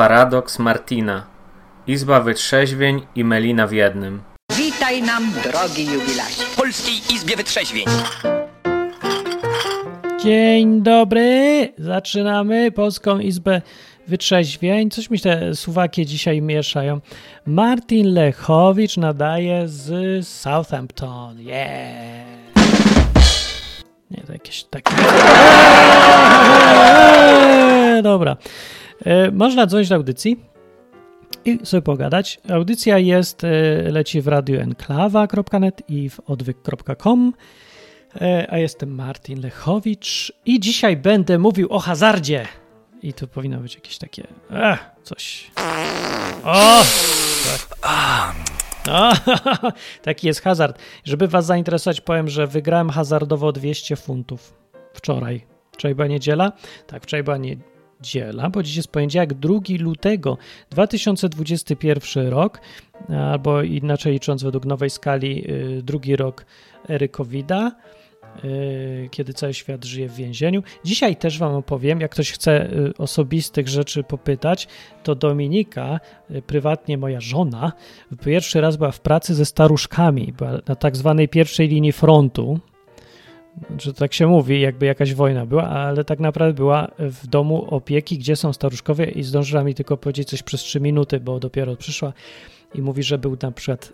Paradoks Martina. Izba wytrzeźwień i melina w jednym. Witaj nam, drogi jubilacie. W Polskiej Izbie Wytrzeźwień. Dzień dobry! Zaczynamy Polską Izbę Wytrzeźwień. Coś mi te suwaki dzisiaj mieszają. Martin Lechowicz nadaje z Southampton. Yeah! Nie, to jakieś takie... Eee, Dobra. E, Można dzwonić do audycji i sobie pogadać. Audycja jest, e, leci w radiu enklawa.net i w odwyk.com. E, A jestem Martin Lechowicz i dzisiaj będę mówił o hazardzie. I tu powinno być jakieś takie. Ech, coś. O! Tak. Taki jest hazard. Żeby Was zainteresować, powiem, że wygrałem hazardowo 200 funtów wczoraj. Wczoraj była niedziela? Tak, wczoraj była niedziela, bo dziś jest poniedziałek 2 lutego 2021 rok, albo inaczej licząc według nowej skali, y, drugi rok ery COVID-a y, kiedy cały świat żyje w więzieniu. Dzisiaj też Wam opowiem, jak ktoś chce y, osobistych rzeczy popytać, to Dominika, prywatnie moja żona, pierwszy raz była w pracy ze staruszkami, była na tak zwanej pierwszej linii frontu. Że tak się mówi, jakby jakaś wojna była, ale tak naprawdę była w domu opieki, gdzie są staruszkowie i zdążyła mi tylko powiedzieć coś przez 3 minuty, bo dopiero przyszła i mówi, że był na przykład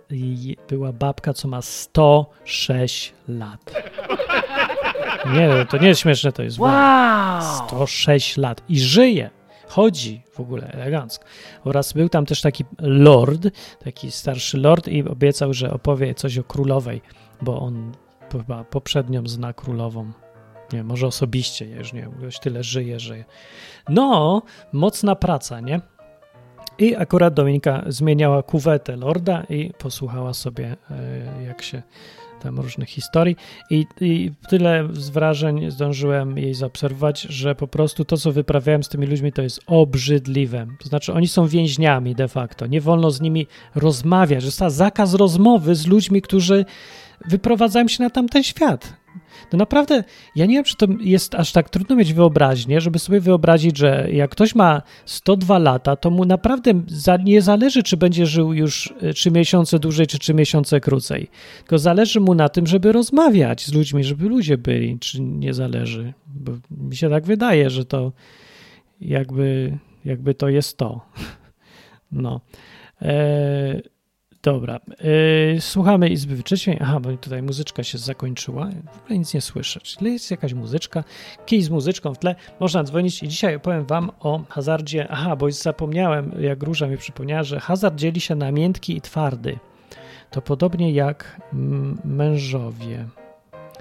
była babka, co ma 106 lat. Nie, to nie jest śmieszne, to jest wow. 106 lat i żyje, chodzi w ogóle elegancko. Oraz był tam też taki lord, taki starszy lord i obiecał, że opowie coś o królowej, bo on chyba poprzednią zna królową. Nie, może osobiście, ja już nie wiem, już tyle żyje, że... No, mocna praca, nie? I akurat Dominika zmieniała kuwetę Lorda i posłuchała sobie, e, jak się tam różnych historii. I, I tyle z wrażeń zdążyłem jej zaobserwować, że po prostu to, co wyprawiałem z tymi ludźmi, to jest obrzydliwe. To znaczy, oni są więźniami de facto. Nie wolno z nimi rozmawiać. Jest zakaz rozmowy z ludźmi, którzy wyprowadzają się na tamten świat. No naprawdę, ja nie wiem, czy to jest aż tak trudno mieć wyobraźnię, żeby sobie wyobrazić, że jak ktoś ma 102 lata, to mu naprawdę za, nie zależy, czy będzie żył już 3 miesiące dłużej, czy 3 miesiące krócej. Tylko zależy mu na tym, żeby rozmawiać z ludźmi, żeby ludzie byli, czy nie zależy. Bo mi się tak wydaje, że to jakby, jakby to jest to. No. Eee, Dobra, yy, słuchamy Izby Wytrzeźwień. Aha, bo tutaj muzyczka się zakończyła. W ogóle nic nie słyszę. Czyli jest jakaś muzyczka, kij z muzyczką w tle. Można dzwonić i dzisiaj opowiem wam o hazardzie. Aha, bo zapomniałem, jak Róża mi przypomniała, że hazard dzieli się na miętki i twardy. To podobnie jak mężowie,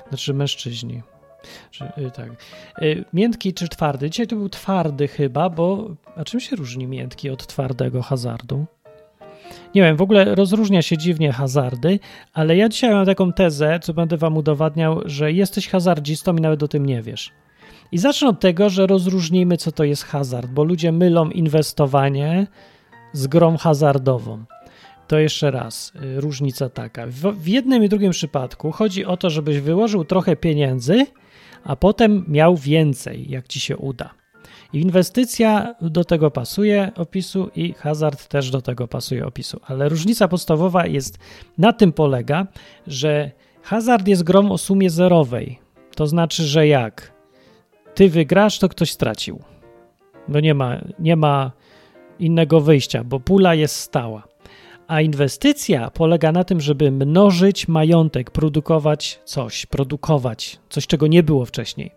znaczy mężczyźni. Czy, tak. Yy, miętki czy twardy? Dzisiaj to był twardy chyba, bo a czym się różni miętki od twardego hazardu? Nie wiem, w ogóle rozróżnia się dziwnie hazardy, ale ja dzisiaj mam taką tezę, co będę wam udowadniał, że jesteś hazardzistą i nawet o tym nie wiesz. I zacznę od tego, że rozróżnijmy, co to jest hazard, bo ludzie mylą inwestowanie z grą hazardową. To jeszcze raz, y, różnica taka. W, w jednym i drugim przypadku chodzi o to, żebyś wyłożył trochę pieniędzy, a potem miał więcej, jak ci się uda. Inwestycja do tego pasuje opisu i hazard też do tego pasuje opisu. Ale różnica podstawowa jest na tym polega, że hazard jest grą o sumie zerowej. To znaczy, że jak ty wygrasz, to ktoś stracił. Bo nie ma, nie ma innego wyjścia, bo pula jest stała. A inwestycja polega na tym, żeby mnożyć majątek, produkować coś, produkować coś, czego nie było wcześniej.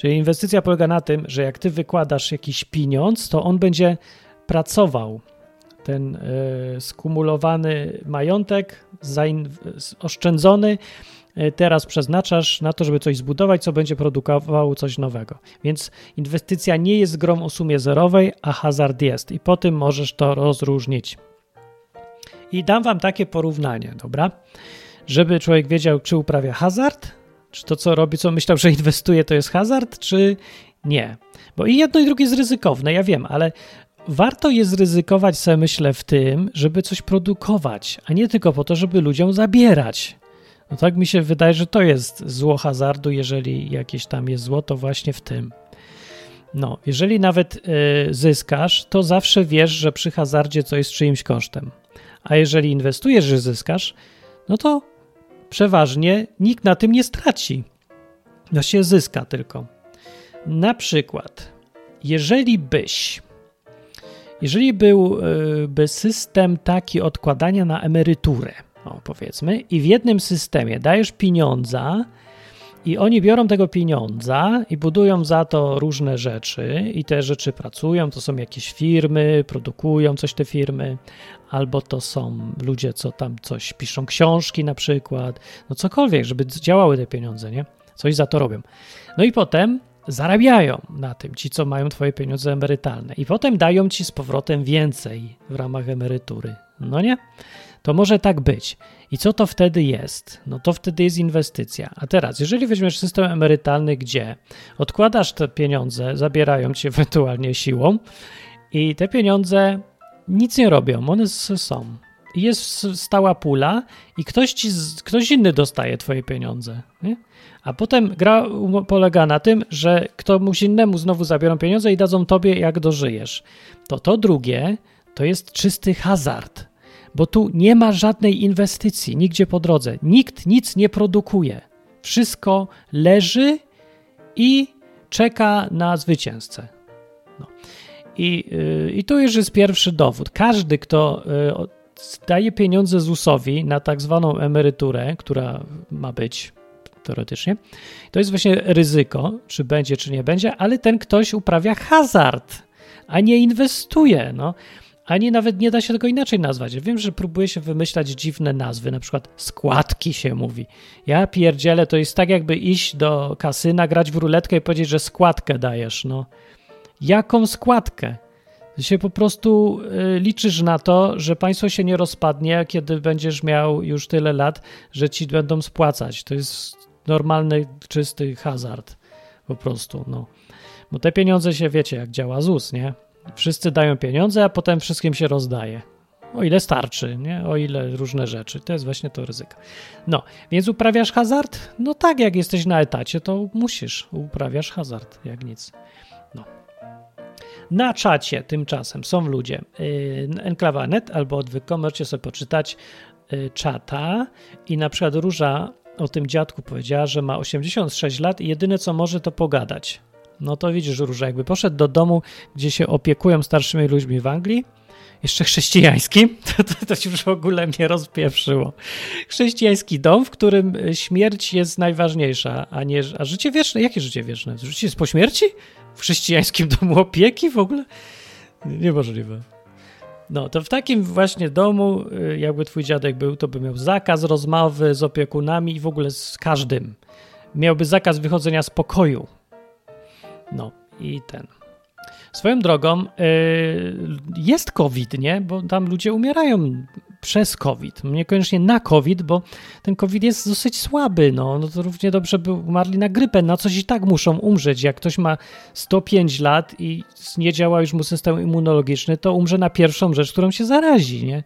Czyli inwestycja polega na tym, że jak ty wykładasz jakiś pieniądz, to on będzie pracował. Ten y, skumulowany majątek, oszczędzony, y, teraz przeznaczasz na to, żeby coś zbudować, co będzie produkowało coś nowego. Więc inwestycja nie jest grą o sumie zerowej, a hazard jest. I po tym możesz to rozróżnić. I dam wam takie porównanie, dobra? Żeby człowiek wiedział, czy uprawia hazard, czy to, co robi, co myślał, że inwestuje, to jest hazard, czy nie? Bo i jedno i drugie jest ryzykowne, ja wiem, ale warto jest ryzykować sobie, myślę, w tym, żeby coś produkować, a nie tylko po to, żeby ludziom zabierać. No tak mi się wydaje, że to jest zło hazardu, jeżeli jakieś tam jest zło, to właśnie w tym. No, jeżeli nawet y, zyskasz, to zawsze wiesz, że przy hazardzie coś jest czyimś kosztem. A jeżeli inwestujesz, że zyskasz, no to przeważnie nikt na tym nie straci. No się zyska tylko. Na przykład, jeżeli byś, jeżeli byłby system taki odkładania na emeryturę, o, powiedzmy, i w jednym systemie dajesz pieniądza, i oni biorą tego pieniądza i budują za to różne rzeczy, i te rzeczy pracują. To są jakieś firmy, produkują coś te firmy, albo to są ludzie, co tam coś piszą, książki na przykład, no cokolwiek, żeby działały te pieniądze, nie? Coś za to robią. No i potem zarabiają na tym ci, co mają twoje pieniądze emerytalne, i potem dają ci z powrotem więcej w ramach emerytury. No nie? To może tak być. I co to wtedy jest? No to wtedy jest inwestycja. A teraz, jeżeli weźmiesz system emerytalny, gdzie odkładasz te pieniądze, zabierają ci ewentualnie siłą i te pieniądze nic nie robią, one są. Jest stała pula i ktoś, ci, ktoś inny dostaje twoje pieniądze. Nie? A potem gra polega na tym, że komuś innemu znowu zabiorą pieniądze i dadzą tobie, jak dożyjesz. To to drugie to jest czysty hazard bo tu nie ma żadnej inwestycji nigdzie po drodze. Nikt nic nie produkuje. Wszystko leży i czeka na zwycięzcę. No. I, yy, I tu już jest pierwszy dowód. Każdy, kto yy, daje pieniądze ZUS-owi na tak zwaną emeryturę, która ma być teoretycznie, to jest właśnie ryzyko, czy będzie, czy nie będzie, ale ten ktoś uprawia hazard, a nie inwestuje. No ani nawet nie da się tego inaczej nazwać. Wiem, że próbuje się wymyślać dziwne nazwy, na przykład składki się mówi. Ja pierdzielę, to jest tak jakby iść do kasyna, grać w ruletkę i powiedzieć, że składkę dajesz. No, jaką składkę? Ty się po prostu y, liczysz na to, że państwo się nie rozpadnie, kiedy będziesz miał już tyle lat, że ci będą spłacać. To jest normalny, czysty hazard po prostu, no. Bo te pieniądze się, wiecie, jak działa ZUS, nie? Wszyscy dają pieniądze, a potem wszystkim się rozdaje. O ile starczy, nie? O ile różne rzeczy. To jest właśnie to ryzyko. No, więc uprawiasz hazard? No tak, jak jesteś na etacie, to musisz. Uprawiasz hazard, jak nic. No. Na czacie tymczasem są ludzie. Yy, Enklawa.net albo odwyk, możecie sobie poczytać yy, czata i na przykład Róża o tym dziadku powiedziała, że ma 86 lat i jedyne co może to pogadać. No to widzisz, Róża, jakby poszedł do domu, gdzie się opiekują starszymi ludźmi w Anglii, jeszcze chrześcijańskim, to, to, to już w ogóle mnie rozpieprzyło. Chrześcijański dom, w którym śmierć jest najważniejsza, a nie a życie wieczne. Jakie życie wieczne? Życie jest po śmierci? W chrześcijańskim domu opieki w ogóle? Niemożliwe. No, to w takim właśnie domu, y, jakby twój dziadek był, to by miał zakaz rozmowy z opiekunami i w ogóle z każdym. Miałby zakaz wychodzenia z pokoju no i ten. Swoją drogą yy, jest COVID, nie? Bo tam ludzie umierają przez COVID. Niekoniecznie na COVID, bo ten COVID jest dosyć słaby. No, no to równie dobrze by umarli na grypę. Na coś i tak muszą umrzeć. Jak ktoś ma 105 lat i nie działa już mu system immunologiczny, to umrze na pierwszą rzecz, którą się zarazi, nie?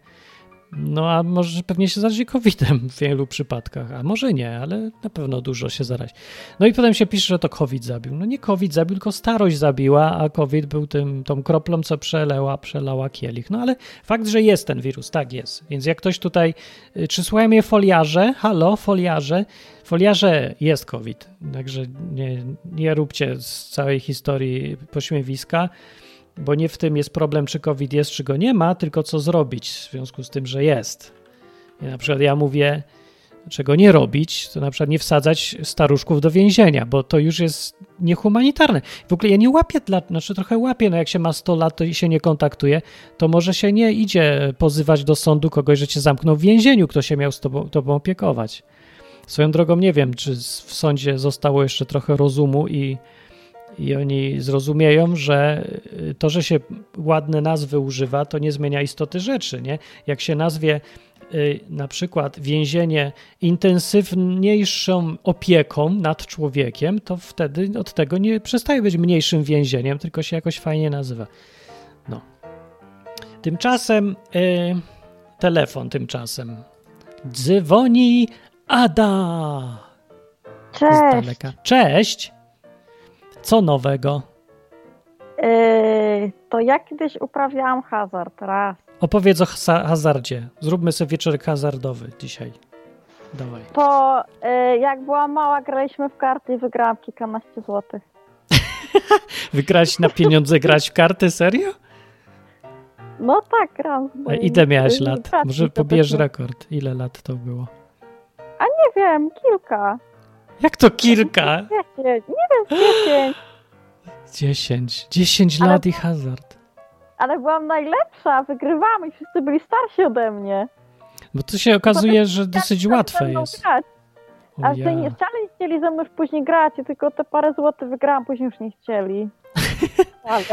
No a może pewnie się zarazi COVID-em w wielu przypadkach, a może nie, ale na pewno dużo się zarazi. No i potem się pisze, że to COVID zabił. No nie COVID zabił, tylko starość zabiła, a COVID był tym, tą kroplą, co przeleła, przelała kielich. No ale fakt, że jest ten wirus, tak jest. Więc jak ktoś tutaj, y, czy słuchają mnie foliarze? Halo, foliarze? Foliarze jest COVID, także nie, nie róbcie z całej historii pośmiewiska bo nie w tym jest problem, czy COVID jest, czy go nie ma, tylko co zrobić w związku z tym, że jest. I na przykład ja mówię, czego nie robić, to na przykład nie wsadzać staruszków do więzienia, bo to już jest niehumanitarne. W ogóle ja nie łapię, dla, znaczy trochę łapię, no jak się ma 100 lat to i się nie kontaktuje, to może się nie idzie pozywać do sądu kogoś, że cię zamknął w więzieniu, kto się miał z tobą, tobą opiekować. Swoją drogą nie wiem, czy w sądzie zostało jeszcze trochę rozumu i i oni zrozumieją, że y, to, że się ładne nazwy używa, to nie zmienia istoty rzeczy. Nie? Jak się nazwie y, na przykład więzienie intensywniejszą opieką nad człowiekiem, to wtedy od tego nie przestaje być mniejszym więzieniem, tylko się jakoś fajnie nazywa. No. Tymczasem y, telefon tymczasem. Dzwoni Ada. Cześć. Cześć. Co nowego? Yy, to ja kiedyś uprawiałam hazard raz. Opowiedz o hazardzie. Zróbmy sobie wieczorek hazardowy dzisiaj. Dawaj. To yy, jak byłam mała, graliśmy w karty i wygrałam kilkanaście złotych. Wygrać na pieniądze, grać w karty? Serio? No tak, gram. A ile miałeś z lat? Może pobierz rekord. Ile lat to było? Nie wiem, kilka. Jak to kilka? Dziesięć, nie wiem, dziesięć. Dziesięć. Dziesięć Ale- lat i hazard. Ale byłam najlepsza, wygrywamy i wszyscy byli starsi ode mnie. Bo to się okazuje, że dosyć łatwe jest. Grać. A ja. nie, wcale nie chcieli ze mną już później grać, tylko te parę złotych wygrałam, później już nie chcieli. Ale,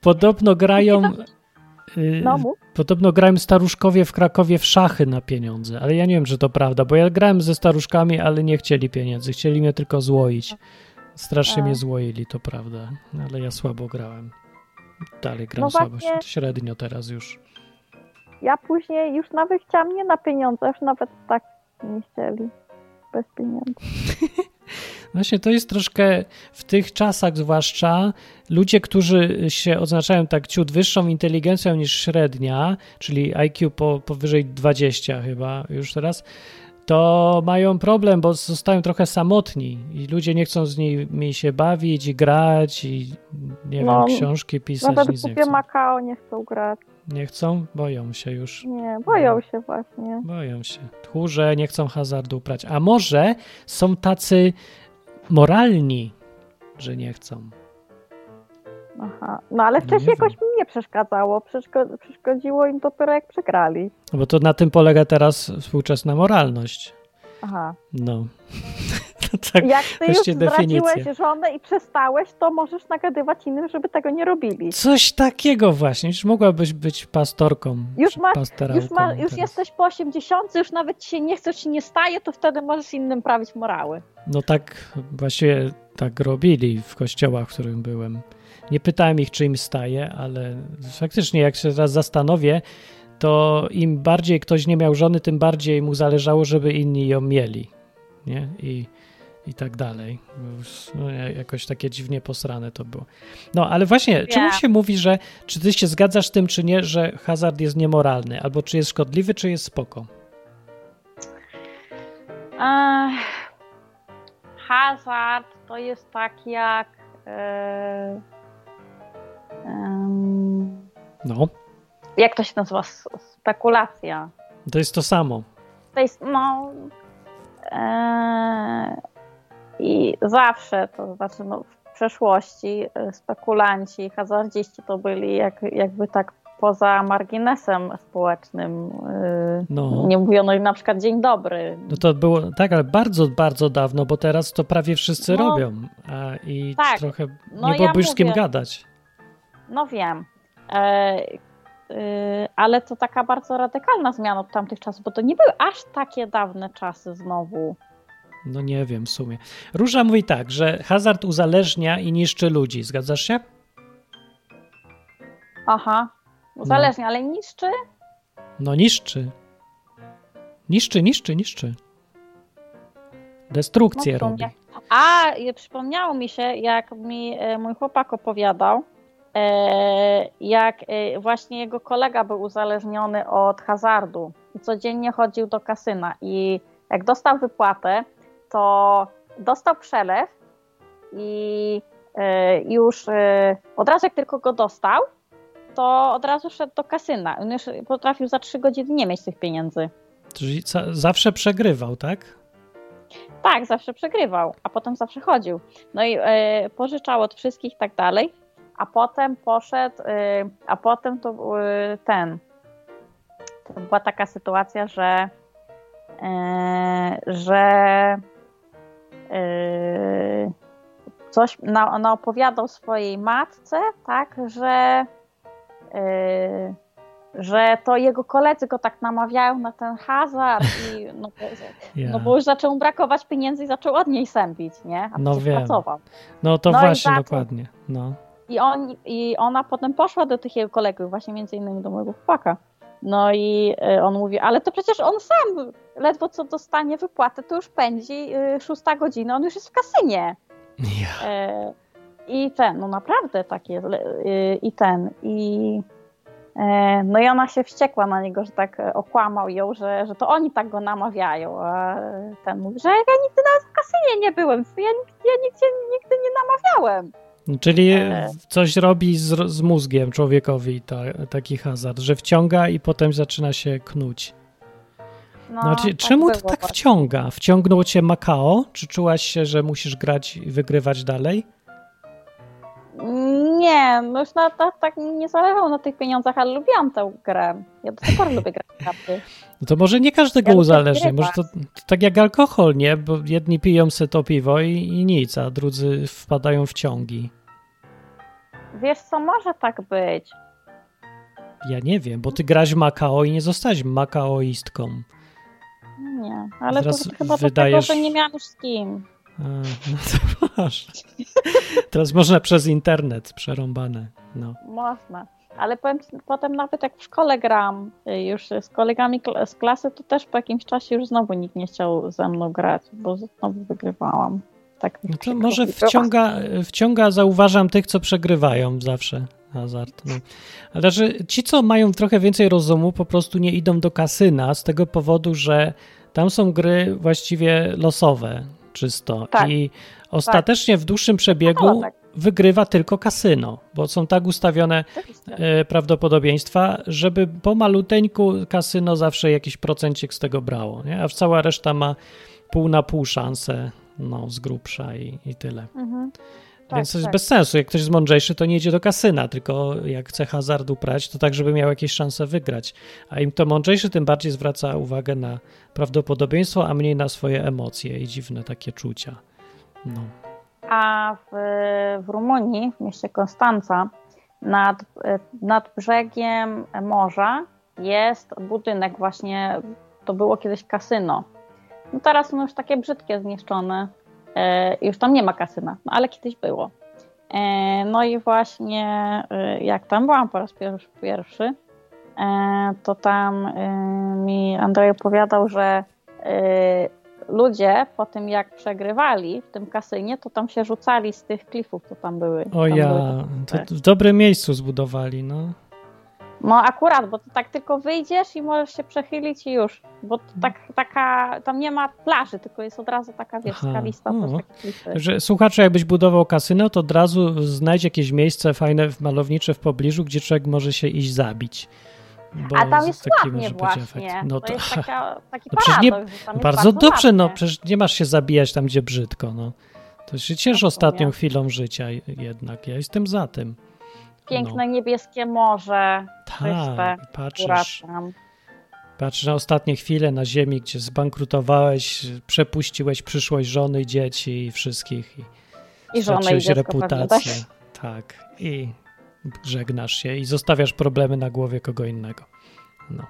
Podobno grają... y, no mów. Podobno grają staruszkowie w Krakowie w szachy na pieniądze, ale ja nie wiem, czy to prawda, bo ja grałem ze staruszkami, ale nie chcieli pieniędzy, chcieli mnie tylko złoić. Strasznie mnie złoili, to prawda, ale ja słabo grałem. Dalej gram No słabo, właśnie- średnio teraz już. Ja później już nawet chciałam nie na pieniądze, już nawet tak nie chcieli. Bez pieniędzy. Właśnie to jest troszkę w tych czasach zwłaszcza ludzie, którzy się oznaczają tak ciut wyższą inteligencją niż średnia, czyli IQ po, powyżej 20 chyba już teraz, to mają problem, bo zostają trochę samotni i ludzie nie chcą z nimi się bawić i grać i nie No, wiem, książki pisać, Nawet nic nie chcą. Macao nie chcą grać. Nie chcą? Boją się już. Nie, boją się właśnie. Boją się. Tchórze nie chcą hazardu uprać. A może są tacy moralni, że nie chcą. Aha. No ale No wcześniej nie jakoś mi nie przeszkadzało. Przeszko- przeszkodziło im dopiero jak przegrali. No bo to na tym polega teraz współczesna moralność. Aha. No. to tak. Jak ty już zdradziłeś żonę i przestałeś, to możesz nagadywać innym, żeby tego nie robili. Coś takiego właśnie. Już mogłabyś być pastorką. Już masz- Już, ma, już jesteś po 80, już nawet się nie chce, ci nie staje, to wtedy możesz innym prawić morały. No tak, właściwie tak robili w kościołach, w którym byłem. Nie pytałem ich, czy im staje, ale faktycznie, jak się teraz zastanowię, to im bardziej ktoś nie miał żony, tym bardziej mu zależało, żeby inni ją mieli. Nie? I, i tak dalej. No, jakoś takie dziwnie posrane to było. No, ale właśnie, czemu się mówi, że czy ty się zgadzasz z tym, czy nie, że hazard jest niemoralny, albo czy jest szkodliwy, czy jest spoko? Ech, hazard to jest tak jak. e, em, No, jak to się nazywa? Spekulacja. to jest to samo. To jest, no. e, I zawsze, to znaczy, no, w przeszłości e, spekulanci, hazardziści to byli jak, jakby tak poza marginesem społecznym. e, No. Nie mówiono im na przykład dzień dobry. No to było tak, ale bardzo, bardzo dawno, bo teraz to prawie wszyscy No. robią. A, I Tak. trochę No nie ja byłoby już z kim gadać. No wiem. E, ale to taka bardzo radykalna zmiana od tamtych czasów, bo to nie były aż takie dawne czasy znowu. No nie wiem w sumie. Róża mówi tak, że hazard uzależnia i niszczy ludzi. Zgadzasz się? Aha. Zależnie, ale niszczy? No niszczy. Niszczy, niszczy, niszczy. Destrukcję No robi. A, przypomniało mi się, jak mi e, mój chłopak opowiadał, jak e, właśnie jego kolega był uzależniony od hazardu i codziennie chodził do kasyna i jak dostał wypłatę, to dostał przelew i e, już e, od razu jak tylko go dostał, to od razu szedł do kasyna. On już potrafił za trzy godziny nie mieć tych pieniędzy. Czyli zawsze przegrywał, tak? Tak, zawsze przegrywał, a potem zawsze chodził. No i e, pożyczał od wszystkich i tak dalej, a potem poszedł, e, a potem to e, ten. To była taka sytuacja, że e, że coś na, naopowiadał swojej matce, tak, że że to jego koledzy go tak namawiają na ten hazard i no, Ja. no bo już zaczął brakować pieniędzy i zaczął od niej sępić, nie? A No wiem. pracował. No to No właśnie, dokładnie. No. I, on, I ona potem poszła do tych jego kolegów, właśnie między innymi do mojego chłopaka. No i y, on mówi, ale to przecież on sam ledwo co dostanie wypłatę, to już pędzi y, szósta godzina, on już jest w kasynie. Ja. E, I ten, no naprawdę tak jest. y, I ten, i e, no i ona się wściekła na niego, że tak e, okłamał ją, że, że to oni tak go namawiają, a ten mówi, że ja nigdy nawet w kasynie nie byłem, ja, ja nigdzie, nigdy nie namawiałem. Czyli E. coś robi z, z mózgiem człowiekowi ta, taki hazard, że wciąga i potem zaczyna się knuć. No, Znaczy, tak czemu to tak wciąga? Wciągnął cię Makao? Czy czułaś się, że musisz grać i wygrywać dalej? Nie, no już na, na, tak nie zależało na tych pieniądzach, ale lubiłam tę grę. Ja do tej pory lubię grać w karty. No to może nie każdego Ja lubię uzależnia. Może to, to tak jak alkohol, nie? Bo jedni piją se to piwo i, i nic, a drudzy wpadają w ciągi. Wiesz co, może tak być. Ja nie wiem, bo ty grasz Makao i nie zostałaś makaoistką. Nie, ale Teraz to chyba wydajesz- dlatego, że nie miałam już z kim. A, no to masz. Teraz można przez internet przerąbane. No. Można. Ale powiem, potem nawet jak w szkole gram y, już z kolegami z klasy, to też po jakimś czasie już znowu nikt nie chciał ze mną grać, bo znowu wygrywałam. Tak No to może wciąga, wciąga, zauważam tych, co przegrywają zawsze hazard. No. Ale że ci, co mają trochę więcej rozumu, po prostu nie idą do kasyna z tego powodu, że tam są gry właściwie losowe czysto. Tak. I ostatecznie w dłuższym przebiegu No, tak. wygrywa tylko kasyno, bo są tak ustawione e, prawdopodobieństwa, żeby po maluteńku kasyno zawsze jakiś procencik z tego brało, nie? a cała reszta ma pół na pół szansę, no z grubsza i, i tyle. Mhm. Tak, Więc to jest tak. bez sensu. Jak ktoś jest mądrzejszy, to nie idzie do kasyna, tylko jak chce hazard uprać, to tak, żeby miał jakieś szanse wygrać. A im to mądrzejszy, tym bardziej zwraca uwagę na prawdopodobieństwo, a mniej na swoje emocje i dziwne takie czucia. No. A w, w Rumunii, w mieście Konstanca, nad, nad brzegiem morza jest budynek właśnie, to było kiedyś kasyno. No teraz są już takie brzydkie, zniszczone. E, już tam nie ma kasyna, no ale kiedyś było. E, no i właśnie e, jak tam byłam po raz pierwszy, to tam mi Andrzej opowiadał, że ludzie po tym jak przegrywali w tym kasynie, to tam się rzucali z tych klifów, co tam były. O tam ja, były to w dobrym miejscu zbudowali, no. No akurat, bo to tak tylko wyjdziesz i możesz się przechylić i już. Bo to tak, taka, tam nie ma plaży, tylko jest od razu taka, wiesz, skalista, O. też takie klify. Że słuchaczu, jakbyś budował kasyno, to od razu znajdź jakieś miejsce fajne, malownicze w pobliżu, gdzie człowiek może się iść zabić. Bo A tam jest ładnie może być właśnie. efekt. No to to, jest taka, taki No nie- paradoks, tam jest bardzo dobrze, no ładnie. przecież nie masz się zabijać tam, gdzie brzydko, no. To się ciesz No, ostatnią nie. chwilą życia jednak. Ja jestem za tym. Piękne niebieskie morze, czyste, Tak, i góra patrzysz, patrzysz na ostatnie chwile na ziemi, gdzie zbankrutowałeś, przepuściłeś przyszłość żony, i dzieci i wszystkich. I I straciłeś reputację. tak? Tak. I żegnasz się i zostawiasz problemy na głowie kogo innego. No.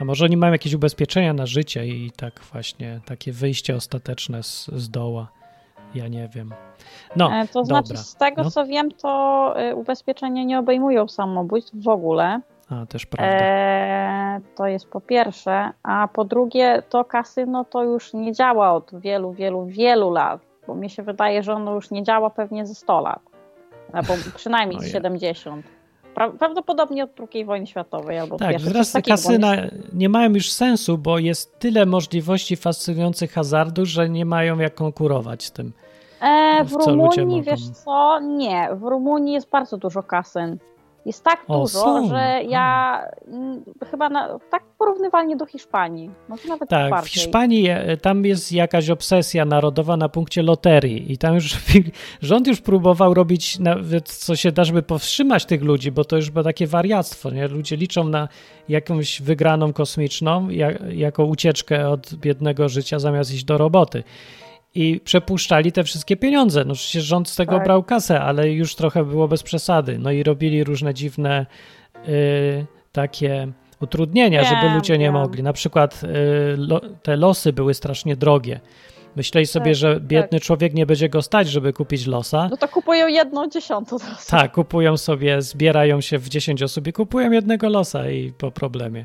A może oni mają jakieś ubezpieczenia na życie i tak właśnie takie wyjście ostateczne z, z doła. Ja nie wiem. No, E, To znaczy, dobra. z tego No. co wiem, to y, ubezpieczenia nie obejmują samobójstw w ogóle. A, też prawda. E, to jest po pierwsze, a po drugie, to kasyno to już nie działa od wielu, wielu, wielu lat, bo mi się wydaje, że ono już nie działa pewnie ze 100 lat, albo przynajmniej z Ojej. 70. Pra, prawdopodobnie od II wojny światowej albo Tak, Coś te kasyna nie- mają już sensu, bo jest tyle możliwości fascynujących hazardu, że nie mają jak konkurować z tym. E, w Rumunii, mogą. wiesz co, nie, w Rumunii jest bardzo dużo kasyn. Jest tak O, dużo, są. że ja mm, chyba na, tak porównywalnie do Hiszpanii, może nawet Tak, w bardziej. Hiszpanii e, tam jest jakaś obsesja narodowa na punkcie loterii i tam już rząd już próbował robić nawet co się da, żeby powstrzymać tych ludzi, bo to już było takie wariactwo, nie? Ludzie liczą na jakąś wygraną kosmiczną jak, jako ucieczkę od biednego życia zamiast iść do roboty. I przepuszczali te wszystkie pieniądze. No przecież rząd z tego Tak. brał kasę, ale już trochę było bez przesady. No i robili różne dziwne y, takie utrudnienia, żeby ludzie nie wiem. mogli. Na przykład y, lo, te losy były strasznie drogie. Myśleli sobie, Tak, że biedny człowiek nie będzie go stać, żeby kupić losa. No to kupują jedną dziesiątą. Tak, kupują sobie, zbierają się w 10 osób i kupują jednego losa i po problemie.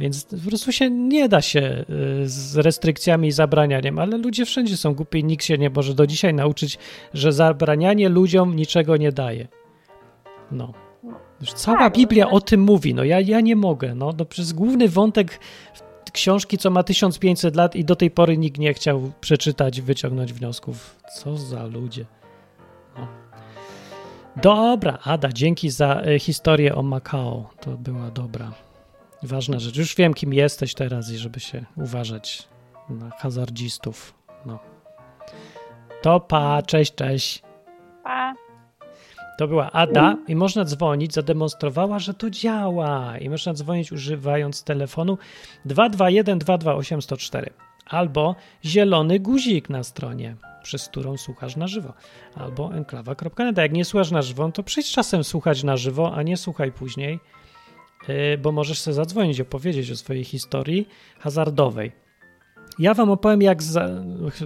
Więc po prostu się nie da się y, z restrykcjami i zabranianiem, ale ludzie wszędzie są głupi. Nikt się nie może do dzisiaj nauczyć, że zabranianie ludziom niczego nie daje. No. Już cała Tak, Biblia no. o tym mówi. No ja, ja nie mogę. No, no przez główny wątek książki, co ma 1500 lat i do tej pory nikt nie chciał przeczytać, wyciągnąć wniosków. Co za ludzie. No. Dobra, Ada, dzięki za e, historię o Macao. To była dobra. Ważna rzecz. Już wiem, kim jesteś teraz i żeby się uważać na hazardzistów. No. To pa, cześć, cześć. Pa. To była Ada i można dzwonić, zademonstrowała, że to działa i można dzwonić używając telefonu 221 228 104 albo zielony guzik na stronie, przez którą słuchasz na żywo, albo enklawa.net. Jak nie słuchasz na żywo, to przyjdź czasem słuchać na żywo, a nie słuchaj później, bo możesz sobie zadzwonić, opowiedzieć o swojej historii hazardowej. Ja wam opowiem, jak za...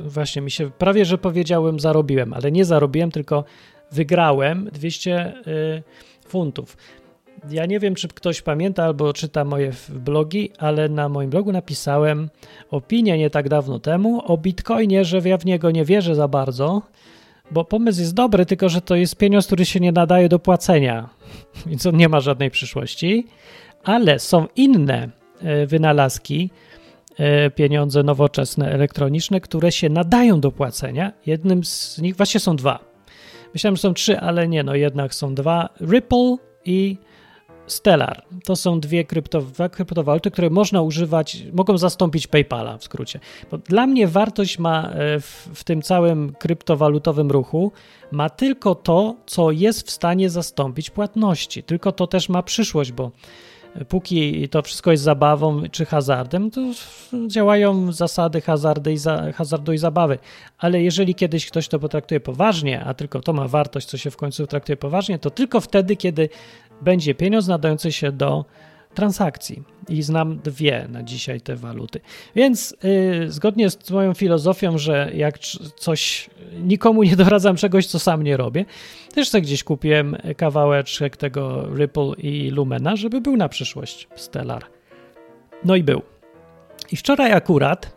właśnie mi się prawie, że powiedziałem, zarobiłem, ale nie zarobiłem, tylko wygrałem 200 y, funtów. Ja nie wiem, czy ktoś pamięta albo czyta moje blogi, ale na moim blogu napisałem opinię nie tak dawno temu o Bitcoinie, że ja w niego nie wierzę za bardzo, bo pomysł jest dobry, tylko że to jest pieniądz, który się nie nadaje do płacenia, więc on nie ma żadnej przyszłości, ale są inne y, wynalazki, y, pieniądze nowoczesne, elektroniczne, które się nadają do płacenia. Jednym z nich, właśnie są dwa. Myślałem, że są trzy, ale nie, no jednak są dwa. Ripple i Stellar. To są dwie kryptowaluty, które można używać, mogą zastąpić PayPala w skrócie. Bo dla mnie wartość ma e, w, w tym całym kryptowalutowym ruchu ma tylko to, co jest w stanie zastąpić płatności. Tylko to też ma przyszłość, bo póki to wszystko jest zabawą czy hazardem, to działają zasady hazardy i za, hazardu i zabawy. Ale jeżeli kiedyś ktoś to potraktuje poważnie, a tylko to ma wartość, co się w końcu traktuje poważnie, to tylko wtedy, kiedy będzie pieniądz nadający się do transakcji. I znam dwie na dzisiaj te waluty. Więc yy, zgodnie z moją filozofią, że jak coś, nikomu nie doradzam czegoś, co sam nie robię, też sobie gdzieś kupiłem kawałeczek tego Ripple i Lumena, żeby był na przyszłość Stellar. No i był. I wczoraj akurat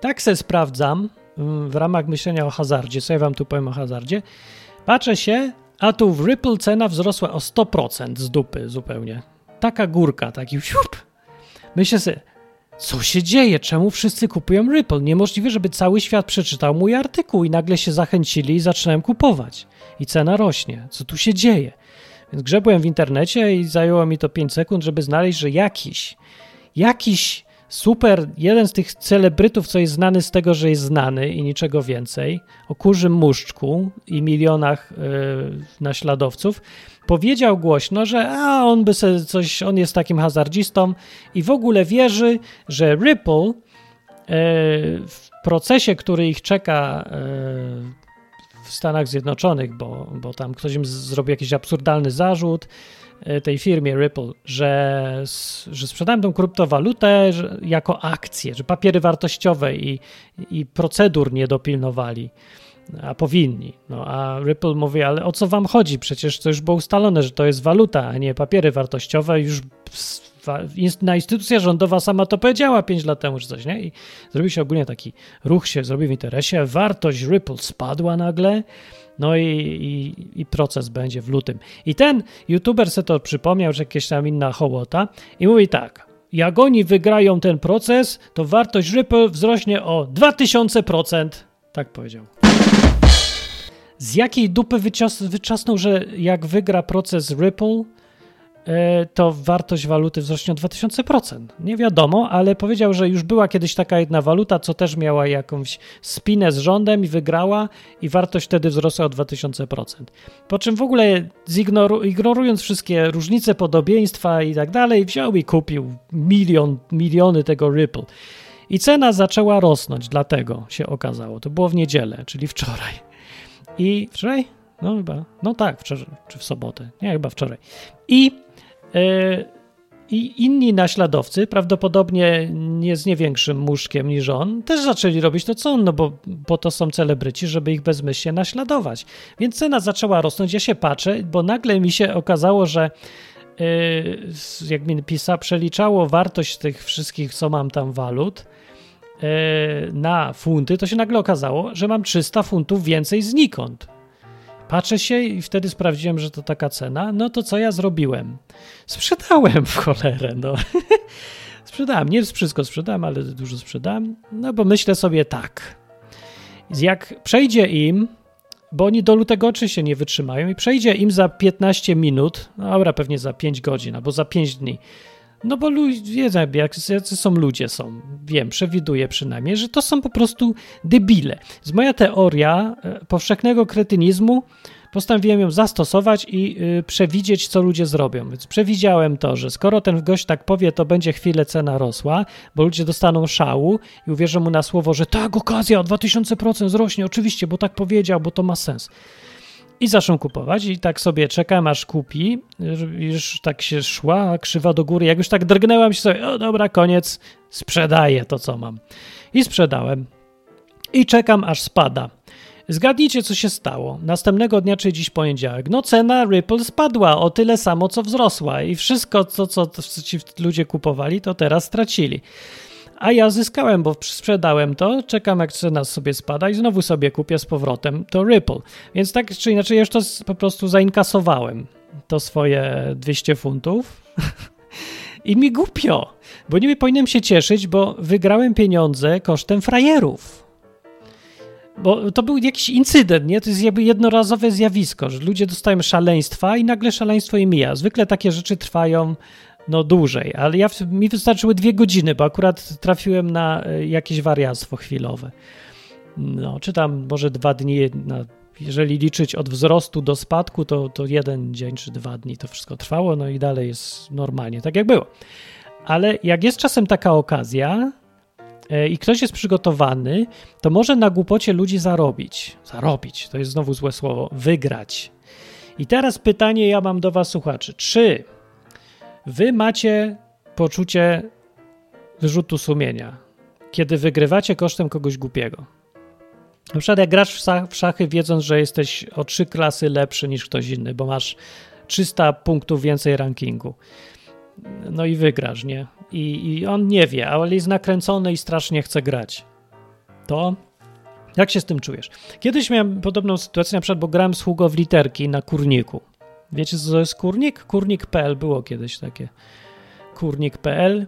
tak se sprawdzam mm, w ramach myślenia o hazardzie, co ja wam tu powiem o hazardzie, patrzę się, a tu w Ripple cena wzrosła o 100% z dupy zupełnie. Taka górka, taki siup. Myślę sobie, co się dzieje? Czemu wszyscy kupują Ripple? Niemożliwe, żeby cały świat przeczytał mój artykuł i nagle się zachęcili i zaczynałem kupować. I cena rośnie. Co tu się dzieje? Więc grzebłem w internecie i zajęło mi to 5 sekund, żeby znaleźć, że jakiś, jakiś super, jeden z tych celebrytów, co jest znany z tego, że jest znany i niczego więcej, o kurzym muszczku i milionach yy, naśladowców, powiedział głośno, że a on by sobie coś, on jest takim hazardzistą i w ogóle wierzy, że Ripple yy, w procesie, który ich czeka yy, w Stanach Zjednoczonych, bo, bo tam ktoś im zrobił jakiś absurdalny zarzut tej firmie Ripple, że, że sprzedałem tą kryptowalutę jako akcję, że papiery wartościowe i, i procedur nie dopilnowali a powinni. No, a Ripple mówi, ale o co wam chodzi? Przecież to już było ustalone, że to jest waluta, a nie papiery wartościowe. Już na instytucja rządowa sama to powiedziała 5 lat temu czy coś, nie? I zrobił się ogólnie taki ruch się zrobił w interesie. Wartość Ripple spadła nagle. No i, i, i proces będzie w lutym. I ten youtuber se to przypomniał, że jakieś tam inna hołota i mówi tak, jak oni wygrają ten proces, to wartość Ripple wzrośnie o 2000%. Tak powiedział. Z jakiej dupy wycios- że jak wygra proces Ripple, to wartość waluty wzrośnie o 2000%. Nie wiadomo, ale powiedział, że już była kiedyś taka jedna waluta, co też miała jakąś spinę z rządem i wygrała i wartość wtedy wzrosła o 2000%. Po czym w ogóle zignoru- ignorując wszystkie różnice, podobieństwa i tak dalej, wziął i kupił milion, miliony tego Ripple. I cena zaczęła rosnąć, dlatego się okazało. To było w niedzielę, czyli wczoraj. I wczoraj? No chyba, no tak, wczoraj, czy w sobotę, nie, chyba wczoraj. I, e, I inni naśladowcy, prawdopodobnie nie z nie większym muszkiem niż on, też zaczęli robić to, co on, no bo, bo to są celebryci, żeby ich bezmyślnie naśladować. Więc cena zaczęła rosnąć, ja się patrzę, bo nagle mi się okazało, że y, jak mi pisa, przeliczało wartość tych wszystkich, co mam tam walut y, na funty, to się nagle okazało, że mam 300 funtów więcej znikąd. Patrzę się i wtedy sprawdziłem, że to taka cena. No to co ja zrobiłem? Sprzedałem w cholerę, no. sprzedałem. Nie wszystko sprzedałem, ale dużo sprzedałem. No bo myślę sobie tak. Jak przejdzie im, bo oni do lutego oczywiście nie wytrzymają i przejdzie im za 15 minut, no dobra, pewnie za 5 godzin albo za 5 dni. No bo ludzie, jacy są ludzie są, wiem, przewiduję przynajmniej, że to są po prostu debile. Z moja teoria e, powszechnego kretynizmu postanowiłem ją zastosować i y, przewidzieć, co ludzie zrobią. Więc przewidziałem to, że skoro ten gość tak powie, to będzie chwilę cena rosła, bo ludzie dostaną szału i uwierzą mu na słowo, że tak, okazja, o 2000% wzrośnie, oczywiście, bo tak powiedział, bo to ma sens. I zaczął kupować i tak sobie czekam, aż kupi. Już tak się szła krzywa do góry. Jak już tak drgnęłam się sobie, o dobra, koniec, sprzedaję to, co mam. I sprzedałem. I czekam, aż spada. Zgadnijcie, co się stało. Następnego dnia, czy dziś poniedziałek, no cena Ripple spadła o tyle samo, co wzrosła i wszystko, co, co ci ludzie kupowali, to teraz stracili. A ja zyskałem, bo sprzedałem to, czekam jak cena sobie spada i znowu sobie kupię z powrotem to Ripple. Więc tak czy inaczej, już to po prostu zainkasowałem, to swoje 200 funtów. I mi głupio, bo nie powinienem się cieszyć, bo wygrałem pieniądze kosztem frajerów. Bo to był jakiś incydent, nie? To jest jakby jednorazowe zjawisko, że ludzie dostają szaleństwa i nagle szaleństwo im mija. Zwykle takie rzeczy trwają no dłużej, ale ja, mi wystarczyły dwie godziny, bo akurat trafiłem na e, jakieś wariactwo chwilowe. No, czy tam może dwa dni, na, jeżeli liczyć od wzrostu do spadku, to, to jeden dzień czy dwa dni to wszystko trwało, no i dalej jest normalnie, tak jak było. Ale jak jest czasem taka okazja, E, i ktoś jest przygotowany, to może na głupocie ludzi zarobić. Zarobić, to jest znowu złe słowo, wygrać. I teraz pytanie ja mam do Was, słuchaczy. Czy Wy macie poczucie wyrzutu sumienia, kiedy wygrywacie kosztem kogoś głupiego? Na przykład jak grasz w szachy, wiedząc, że jesteś o trzy klasy lepszy niż ktoś inny, bo masz 300 punktów więcej rankingu no i wygrasz, nie? I, I on nie wie, ale jest nakręcony i strasznie chce grać. To jak się z tym czujesz? Kiedyś miałem podobną sytuację, na przykład, bo grałem z Hugo w literki na kurniku. Wiecie, co to jest kurnik? Kurnik.pl było kiedyś takie. Kurnik.pl.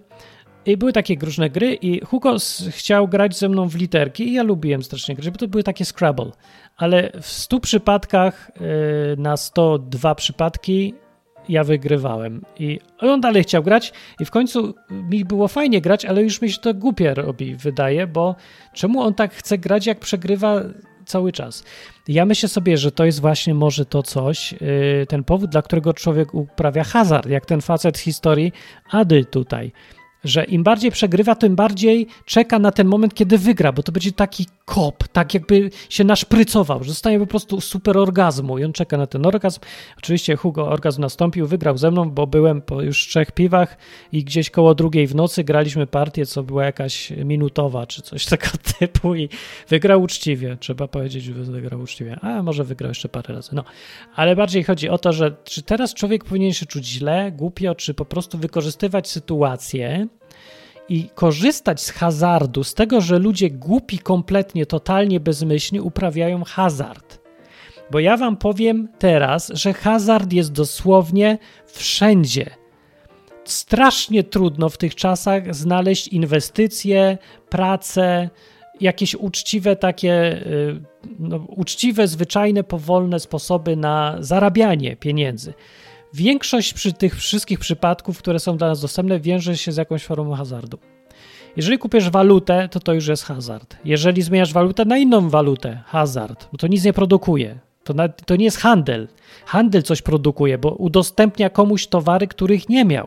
I były takie różne gry i Hugo chciał grać ze mną w literki i ja lubiłem strasznie grać, bo to były takie Scrabble. Ale w 100 przypadkach yy, na 102 przypadki ja wygrywałem. I on dalej chciał grać i w końcu mi było fajnie grać, ale już mi się to głupie robi, wydaje, bo czemu on tak chce grać, jak przegrywa cały czas? Ja myślę sobie, że to jest właśnie może to coś, yy, ten powód, dla którego człowiek uprawia hazard, jak ten facet z historii Ady tutaj że im bardziej przegrywa, tym bardziej czeka na ten moment, kiedy wygra, bo to będzie taki kop, tak jakby się naszprycował, że zostanie po prostu super orgazmu i on czeka na ten orgazm. Oczywiście Hugo orgazm nastąpił, wygrał ze mną, bo byłem po już trzech piwach i gdzieś koło drugiej w nocy graliśmy partię, co była jakaś minutowa czy coś tego typu i wygrał uczciwie, trzeba powiedzieć, że wygrał uczciwie, a może wygrał jeszcze parę razy, no. Ale bardziej chodzi o to, że czy teraz człowiek powinien się czuć źle, głupio, czy po prostu wykorzystywać sytuację, i korzystać z hazardu, z tego, że ludzie głupi, kompletnie, totalnie bezmyślnie uprawiają hazard. Bo ja wam powiem teraz, że hazard jest dosłownie wszędzie. Strasznie trudno w tych czasach znaleźć inwestycje, pracę, jakieś uczciwe takie, y, no, uczciwe, zwyczajne, powolne sposoby na zarabianie pieniędzy. Większość przy tych wszystkich przypadków, które są dla nas dostępne, wiąże się z jakąś formą hazardu. Jeżeli kupisz walutę, to to już jest hazard. Jeżeli zmieniasz walutę na inną walutę, hazard, bo to nic nie produkuje. To, na, to nie jest handel. Handel coś produkuje, bo udostępnia komuś towary, których nie miał.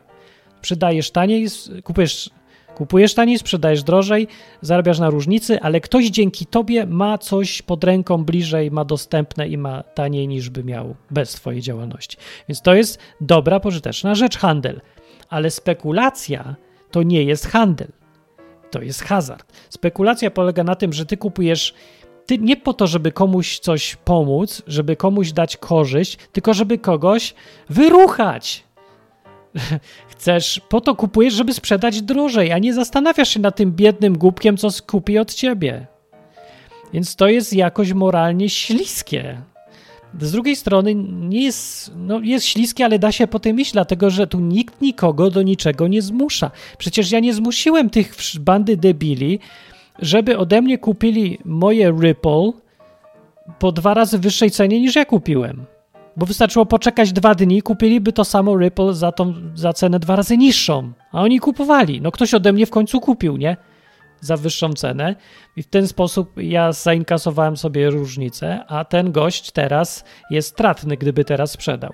Przydajesz taniej, kupujesz Kupujesz taniej, sprzedajesz drożej, zarabiasz na różnicy, ale ktoś dzięki tobie ma coś pod ręką bliżej, ma dostępne i ma taniej niż by miał bez twojej działalności. Więc to jest dobra, pożyteczna rzecz, handel. Ale spekulacja to nie jest handel. To jest hazard. Spekulacja polega na tym, że ty kupujesz ty nie po to, żeby komuś coś pomóc, żeby komuś dać korzyść, tylko żeby kogoś wyruchać. Chcesz, po to kupujesz, żeby sprzedać drożej, a nie zastanawiasz się nad tym biednym głupkiem, co kupi od ciebie. Więc to jest jakoś moralnie śliskie. Z drugiej strony nie jest, no jest śliskie, ale da się po tym iść, dlatego że tu nikt nikogo do niczego nie zmusza. Przecież ja nie zmusiłem tych bandy debili, żeby ode mnie kupili moje Ripple po dwa razy wyższej cenie niż ja kupiłem. Bo wystarczyło poczekać dwa dni, kupiliby to samo Ripple za, tą, za cenę dwa razy niższą. A oni kupowali. No ktoś ode mnie w końcu kupił, nie? Za wyższą cenę. I w ten sposób ja zainkasowałem sobie różnicę, a ten gość teraz jest stratny, gdyby teraz sprzedał.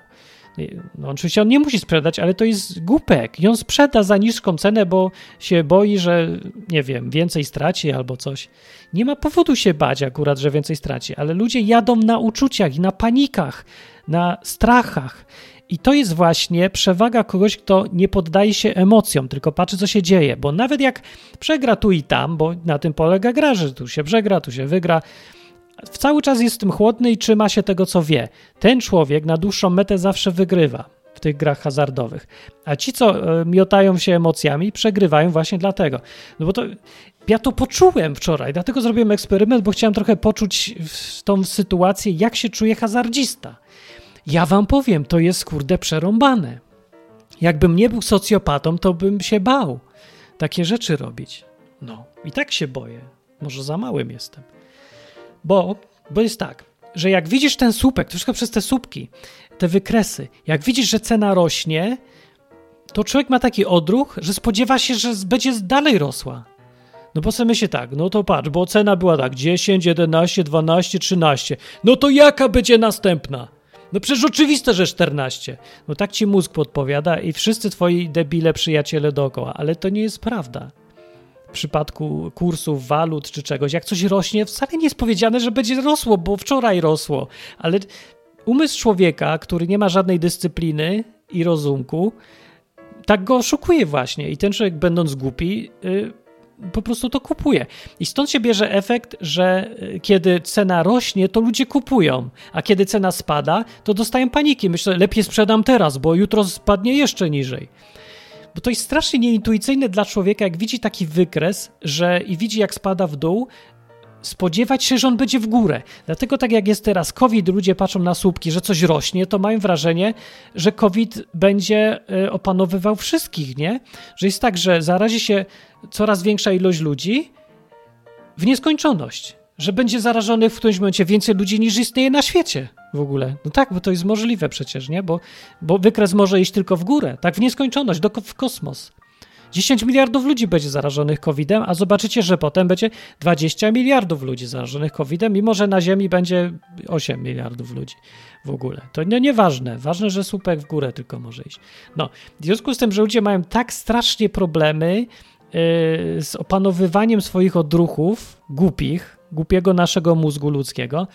No, oczywiście on nie musi sprzedać, ale to jest głupek i on sprzeda za niską cenę, bo się boi, że nie wiem, więcej straci albo coś. Nie ma powodu się bać akurat, że więcej straci, ale ludzie jadą na uczuciach i na panikach, na strachach. I to jest właśnie przewaga kogoś, kto nie poddaje się emocjom, tylko patrzy, co się dzieje. Bo nawet jak przegra tu i tam, bo na tym polega gra, że tu się przegra, tu się wygra, cały czas jest w tym chłodny i trzyma się tego, co wie. Ten człowiek na dłuższą metę zawsze wygrywa w tych grach hazardowych. A ci, co e, miotają się emocjami, przegrywają właśnie dlatego. No bo to ja to poczułem wczoraj, dlatego zrobiłem eksperyment, bo chciałem trochę poczuć tą sytuację, jak się czuje hazardzista. Ja wam powiem, to jest kurde przerąbane. Jakbym nie był socjopatą, to bym się bał takie rzeczy robić. No, i tak się boję. Może za małym jestem. Bo, bo jest tak, że jak widzisz ten słupek, to wszystko przez te słupki, te wykresy, jak widzisz, że cena rośnie, to człowiek ma taki odruch, że spodziewa się, że będzie dalej rosła. No bo sobie myśli tak, no to patrz, bo cena była tak 10, 11, 12, 13. No to jaka będzie następna? No przecież oczywiste, że 14. No tak ci mózg podpowiada i wszyscy twoi debile przyjaciele dookoła, ale to nie jest prawda przypadku kursów walut czy czegoś, jak coś rośnie, wcale nie jest powiedziane, że będzie rosło, bo wczoraj rosło, ale umysł człowieka, który nie ma żadnej dyscypliny i rozumku, tak go oszukuje właśnie i ten człowiek będąc głupi yy, po prostu to kupuje. I stąd się bierze efekt, że y, kiedy cena rośnie, to ludzie kupują, a kiedy cena spada, to dostają paniki. Myślę, lepiej sprzedam teraz, bo jutro spadnie jeszcze niżej. Bo to jest strasznie nieintuicyjne dla człowieka, jak widzi taki wykres, że i widzi, jak spada w dół, spodziewać się, że on będzie w górę. Dlatego tak jak jest teraz COVID, ludzie patrzą na słupki, że coś rośnie, to mają wrażenie, że COVID będzie e, opanowywał wszystkich, nie? Że jest tak, że zarazi się coraz większa ilość ludzi w nieskończoność że będzie zarażonych w którymś momencie więcej ludzi niż istnieje na świecie w ogóle. No tak, bo to jest możliwe przecież, nie? Bo, bo wykres może iść tylko w górę, tak w nieskończoność, do, w kosmos. 10 miliardów ludzi będzie zarażonych COVID-em, a zobaczycie, że potem będzie 20 miliardów ludzi zarażonych COVID-em, mimo że na Ziemi będzie 8 miliardów ludzi w ogóle. To nie, nieważne. Ważne, że słupek w górę tylko może iść. No, w związku z tym, że ludzie mają tak strasznie problemy yy, z opanowywaniem swoich odruchów głupich, głupiego naszego mózgu ludzkiego,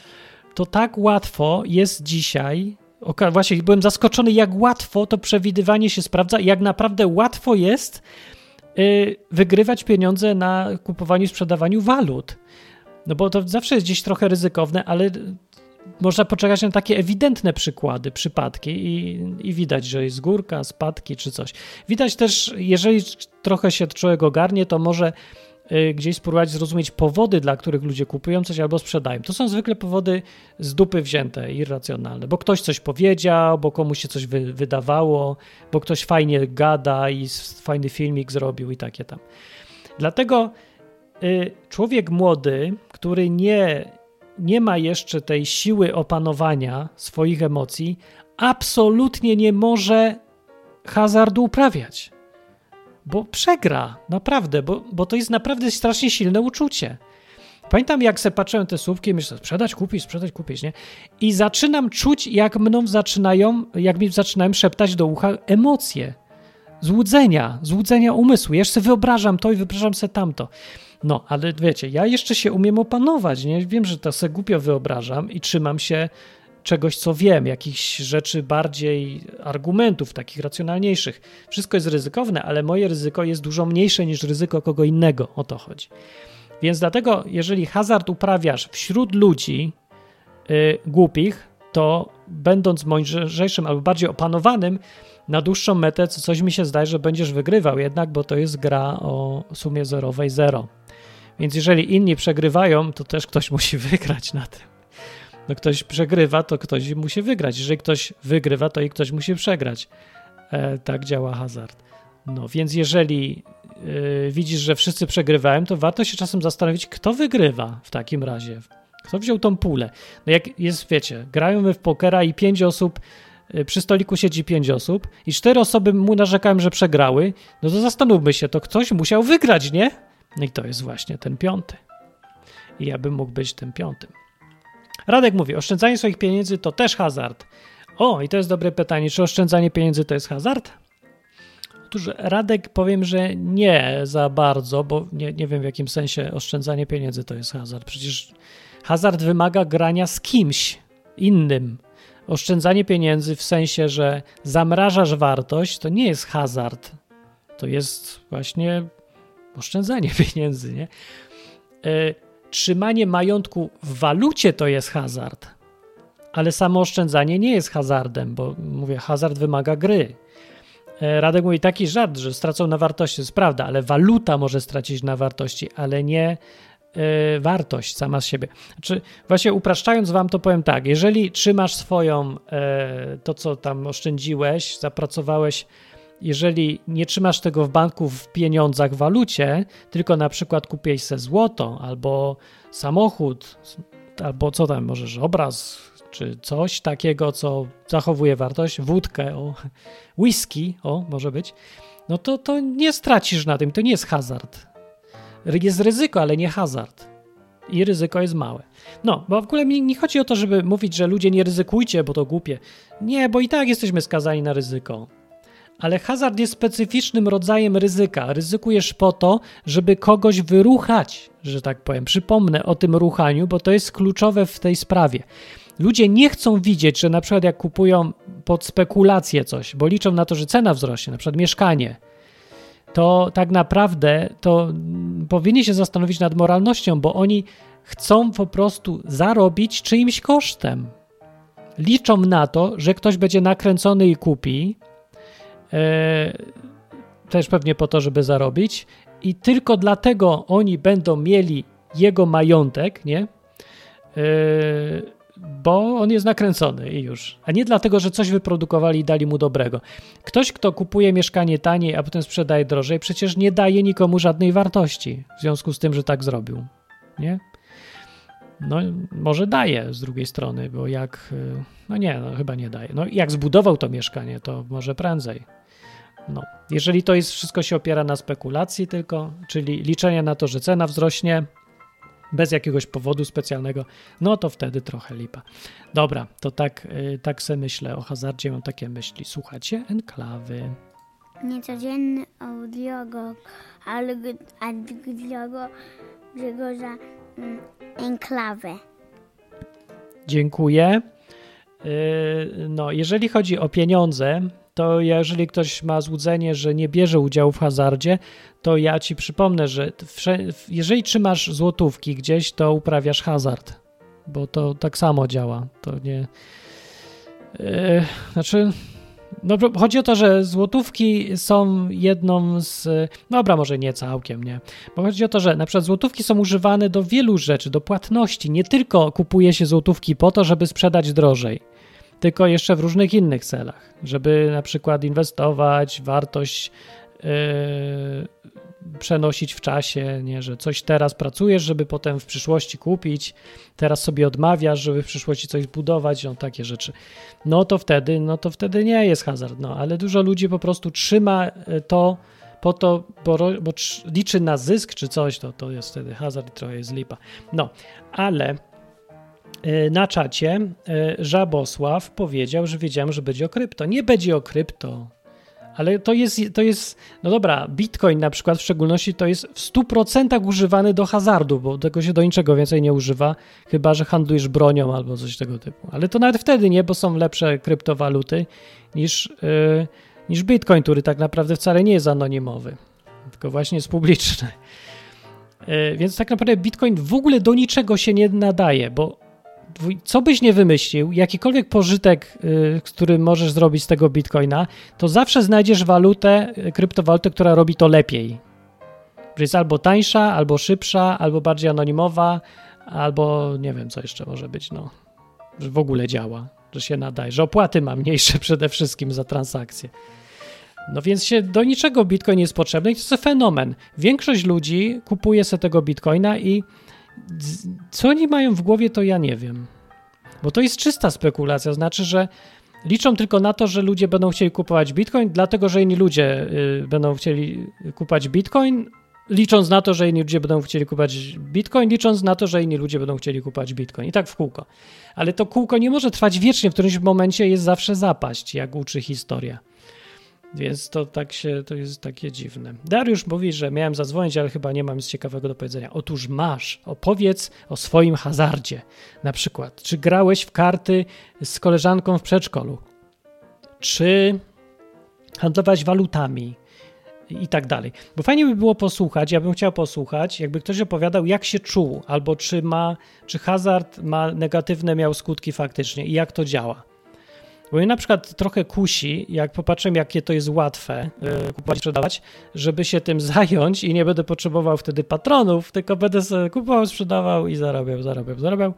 to tak łatwo jest dzisiaj. Właśnie byłem zaskoczony, jak łatwo to przewidywanie się sprawdza jak naprawdę łatwo jest y, wygrywać pieniądze na kupowaniu i sprzedawaniu walut. No bo to zawsze jest gdzieś trochę ryzykowne, ale można poczekać na takie ewidentne przykłady, przypadki i, i, widać, że jest górka, spadki czy coś. Widać też, jeżeli trochę się człowiek ogarnie, to może gdzieś spróbować zrozumieć powody, dla których ludzie kupują coś albo sprzedają. To są zwykle powody z dupy wzięte, irracjonalne, bo ktoś coś powiedział, bo komuś się coś wy, wydawało, bo ktoś fajnie gada i fajny filmik zrobił i takie tam. Dlatego y, człowiek młody, który nie, nie ma jeszcze tej siły opanowania swoich emocji, absolutnie nie może hazardu uprawiać bo przegra, naprawdę, bo, bo to jest naprawdę strasznie silne uczucie. Pamiętam, jak se patrzyłem te słupki, myślę, sprzedać, kupić, sprzedać, kupić, nie? I zaczynam czuć, jak mną zaczynają, jak mi zaczynają szeptać do ucha emocje, złudzenia, złudzenia umysłu. Ja sobie wyobrażam to i wyobrażam sobie tamto. No, ale wiecie, ja jeszcze się umiem opanować, nie? Wiem, że to sobie głupio wyobrażam i trzymam się czegoś, co wiem, jakichś rzeczy bardziej, argumentów takich racjonalniejszych. Wszystko jest ryzykowne, ale moje ryzyko jest dużo mniejsze niż ryzyko kogo innego. O to chodzi. Więc dlatego, jeżeli hazard uprawiasz wśród ludzi yy, głupich, to będąc mądrzejszym albo bardziej opanowanym, na dłuższą metę coś mi się zdaje, że będziesz wygrywał jednak, bo to jest gra o sumie zerowej zero. Więc jeżeli inni przegrywają, to też ktoś musi wygrać na tym. No ktoś przegrywa, to ktoś musi wygrać. Jeżeli ktoś wygrywa, to i ktoś musi przegrać. E, tak działa hazard. No więc jeżeli y, widzisz, że wszyscy przegrywają, to warto się czasem zastanowić, kto wygrywa w takim razie. Kto wziął tą pulę? No jak jest, wiecie, grają my w pokera i pięć osób, y, przy stoliku siedzi pięć osób i cztery osoby mu narzekają, że przegrały, no to zastanówmy się, to ktoś musiał wygrać, nie? No i to jest właśnie ten piąty. I ja bym mógł być tym piątym. Radek mówi, oszczędzanie swoich pieniędzy to też hazard. O, i to jest dobre pytanie, czy oszczędzanie pieniędzy to jest hazard? Otóż Radek powiem, że nie za bardzo, bo nie, nie wiem w jakim sensie oszczędzanie pieniędzy to jest hazard. Przecież hazard wymaga grania z kimś innym. Oszczędzanie pieniędzy w sensie, że zamrażasz wartość, to nie jest hazard. To jest właśnie oszczędzanie pieniędzy, nie? E, trzymanie majątku w walucie to jest hazard, ale samo oszczędzanie nie jest hazardem, bo mówię, hazard wymaga gry. E, Radek mówi taki żart, że stracą na wartości, to jest prawda, ale waluta może stracić na wartości, ale nie y, wartość sama z siebie. Znaczy, właśnie upraszczając wam to powiem tak, jeżeli trzymasz swoją, y, to co tam oszczędziłeś, zapracowałeś, jeżeli nie trzymasz tego w banku w pieniądzach, w walucie, tylko na przykład kupiłeś se złoto albo samochód, albo co tam, możesz obraz, czy coś takiego, co zachowuje wartość, wódkę, o, whisky, o, może być, no to, to nie stracisz na tym, to nie jest hazard. Jest ryzyko, ale nie hazard. I ryzyko jest małe. No, bo w ogóle mi nie chodzi o to, żeby mówić, że ludzie nie ryzykujcie, bo to głupie. Nie, bo i tak jesteśmy skazani na ryzyko. Ale hazard jest specyficznym rodzajem ryzyka. Ryzykujesz po to, żeby kogoś wyruchać, że tak powiem. Przypomnę o tym ruchaniu, bo to jest kluczowe w tej sprawie. Ludzie nie chcą widzieć, że na przykład jak kupują pod spekulację coś, bo liczą na to, że cena wzrośnie, na przykład mieszkanie, to tak naprawdę to powinni się zastanowić nad moralnością, bo oni chcą po prostu zarobić czyimś kosztem. Liczą na to, że ktoś będzie nakręcony i kupi, też pewnie po to, żeby zarobić, i tylko dlatego oni będą mieli jego majątek, nie? E, bo on jest nakręcony i już. A nie dlatego, że coś wyprodukowali i dali mu dobrego. Ktoś, kto kupuje mieszkanie taniej, a potem sprzedaje drożej, przecież nie daje nikomu żadnej wartości w związku z tym, że tak zrobił. Nie? No, może daje z drugiej strony, bo jak. No nie, no chyba nie daje. No, jak zbudował to mieszkanie, to może prędzej. No, jeżeli to jest wszystko się opiera na spekulacji tylko, czyli liczenie na to, że cena wzrośnie, bez jakiegoś powodu specjalnego, no to wtedy trochę lipa. Dobra, to tak, y, tak se myślę o hazardzie, mam takie myśli. Słuchacie enklawy. Niecodzienny audiogo, ale audiogo Grzegorza mm, enklawę. Dziękuję. Y, no, jeżeli chodzi o pieniądze, to jeżeli ktoś ma złudzenie, że nie bierze udziału w hazardzie, to ja ci przypomnę, że jeżeli trzymasz złotówki gdzieś, to uprawiasz hazard, bo to tak samo działa. To nie. Yy, znaczy. No, chodzi o to, że złotówki są jedną z. Dobra, może nie całkiem, nie. Bo chodzi o to, że na przykład złotówki są używane do wielu rzeczy, do płatności. Nie tylko kupuje się złotówki po to, żeby sprzedać drożej tylko jeszcze w różnych innych celach, żeby na przykład inwestować, wartość yy, przenosić w czasie, nie, że coś teraz pracujesz, żeby potem w przyszłości kupić, teraz sobie odmawiasz, żeby w przyszłości coś zbudować, no takie rzeczy. No to wtedy, no to wtedy nie jest hazard, no, ale dużo ludzi po prostu trzyma e, to po to, bo, bo liczy na zysk czy coś, to, to jest wtedy hazard i trochę jest lipa. No, ale na czacie e, Żabosław powiedział, że wiedziałem, że będzie o krypto. Nie będzie o krypto, ale to jest, to jest, no dobra, Bitcoin na przykład w szczególności to jest w 100% używany do hazardu, bo tego się do niczego więcej nie używa, chyba że handlujesz bronią albo coś tego typu. Ale to nawet wtedy nie, bo są lepsze kryptowaluty niż, yy, niż Bitcoin, który tak naprawdę wcale nie jest anonimowy, tylko właśnie jest publiczny. Yy, więc tak naprawdę Bitcoin w ogóle do niczego się nie nadaje, bo co byś nie wymyślił, jakikolwiek pożytek, y, który możesz zrobić z tego bitcoina, to zawsze znajdziesz walutę, y, kryptowalutę, która robi to lepiej. Że jest albo tańsza, albo szybsza, albo bardziej anonimowa, albo nie wiem, co jeszcze może być, no. Że w ogóle działa, że się nadaje, że opłaty ma mniejsze przede wszystkim za transakcje. No więc się do niczego bitcoin nie jest potrzebny i to jest fenomen. Większość ludzi kupuje sobie tego bitcoina i co oni mają w głowie, to ja nie wiem. Bo to jest czysta spekulacja, znaczy, że liczą tylko na to, że ludzie będą chcieli kupować bitcoin, dlatego że inni ludzie y, będą chcieli kupować bitcoin, licząc na to, że inni ludzie będą chcieli kupować bitcoin, licząc na to, że inni ludzie będą chcieli kupować bitcoin. I tak w kółko. Ale to kółko nie może trwać wiecznie, w którymś momencie jest zawsze zapaść, jak uczy historia. Więc to tak się, to jest takie dziwne. Dariusz mówi, że miałem zadzwonić, ale chyba nie mam nic ciekawego do powiedzenia. Otóż masz. Opowiedz o swoim hazardzie. Na przykład, czy grałeś w karty z koleżanką w przedszkolu? Czy handlowałeś walutami? I tak dalej. Bo fajnie by było posłuchać, ja bym chciał posłuchać, jakby ktoś opowiadał, jak się czuł, albo czy ma, czy hazard ma negatywne miał skutki faktycznie i jak to działa. Bo mnie na przykład trochę kusi, jak popatrzę, jakie to jest łatwe yy, kupować sprzedawać, żeby się tym zająć i nie będę potrzebował wtedy patronów, tylko będę sobie kupował, sprzedawał i zarabiał, zarabiał, zarabiał.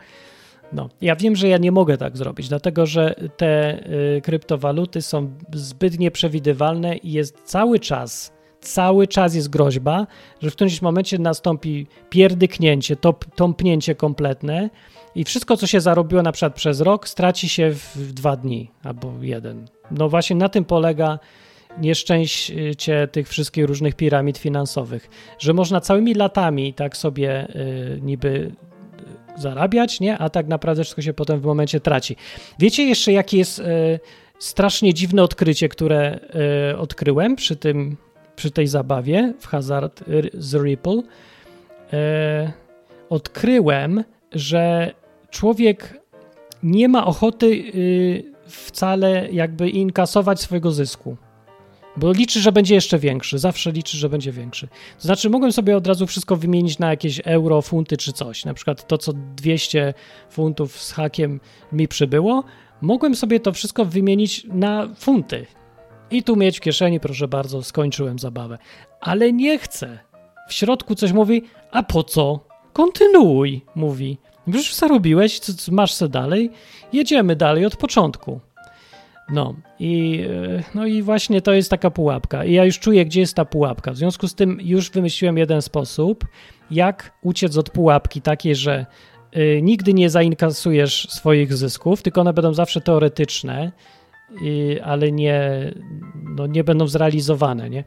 No, ja wiem, że ja nie mogę tak zrobić, dlatego że te y, kryptowaluty są zbyt nieprzewidywalne i jest cały czas, cały czas jest groźba, że w którymś momencie nastąpi pierdyknięcie, top, tąpnięcie kompletne i wszystko, co się zarobiło na przykład przez rok, straci się w, dwa dni albo jeden. No właśnie na tym polega nieszczęście tych wszystkich różnych piramid finansowych, że można całymi latami tak sobie y, niby zarabiać, nie? A tak naprawdę wszystko się potem w momencie traci. Wiecie jeszcze, jakie jest e, strasznie dziwne odkrycie, które e, odkryłem przy, tym, przy tej zabawie w Hazard r- z Ripple? E, odkryłem, że człowiek nie ma ochoty y, wcale jakby inkasować swojego zysku. Bo liczy, że będzie jeszcze większy. Zawsze liczy, że będzie większy. To znaczy, mogłem sobie od razu wszystko wymienić na jakieś euro, funty czy coś. Na przykład to, co 200 funtów z hakiem mi przybyło, mogłem sobie to wszystko wymienić na funty. I tu mieć w kieszeni, proszę bardzo, skończyłem zabawę. Ale nie chcę. W środku coś mówi, a po co? Kontynuuj, mówi. Już zarobiłeś, co- co masz se dalej? Jedziemy dalej od początku. No i, e, no i właśnie to jest taka pułapka. I ja już czuję, gdzie jest ta pułapka. W związku z tym już wymyśliłem jeden sposób, jak uciec od pułapki takiej, że y, nigdy nie zainkasujesz swoich zysków, tylko one będą zawsze teoretyczne, y, ale nie, no, nie będą zrealizowane. Nie?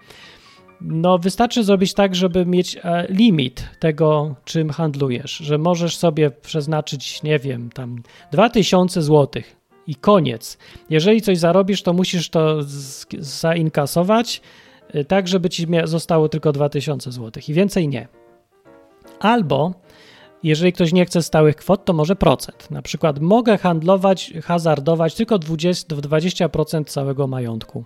No, wystarczy zrobić tak, żeby mieć e, limit tego, czym handlujesz, że możesz sobie przeznaczyć, nie wiem, tam 2000 złotych i koniec. Jeżeli coś zarobisz, to musisz to zainkasować, y, tak, żeby ci zostało tylko 2000 złotych i więcej nie. Albo jeżeli ktoś nie chce stałych kwot, to może procent. Na przykład mogę handlować, hazardować tylko 20, do 20% całego majątku.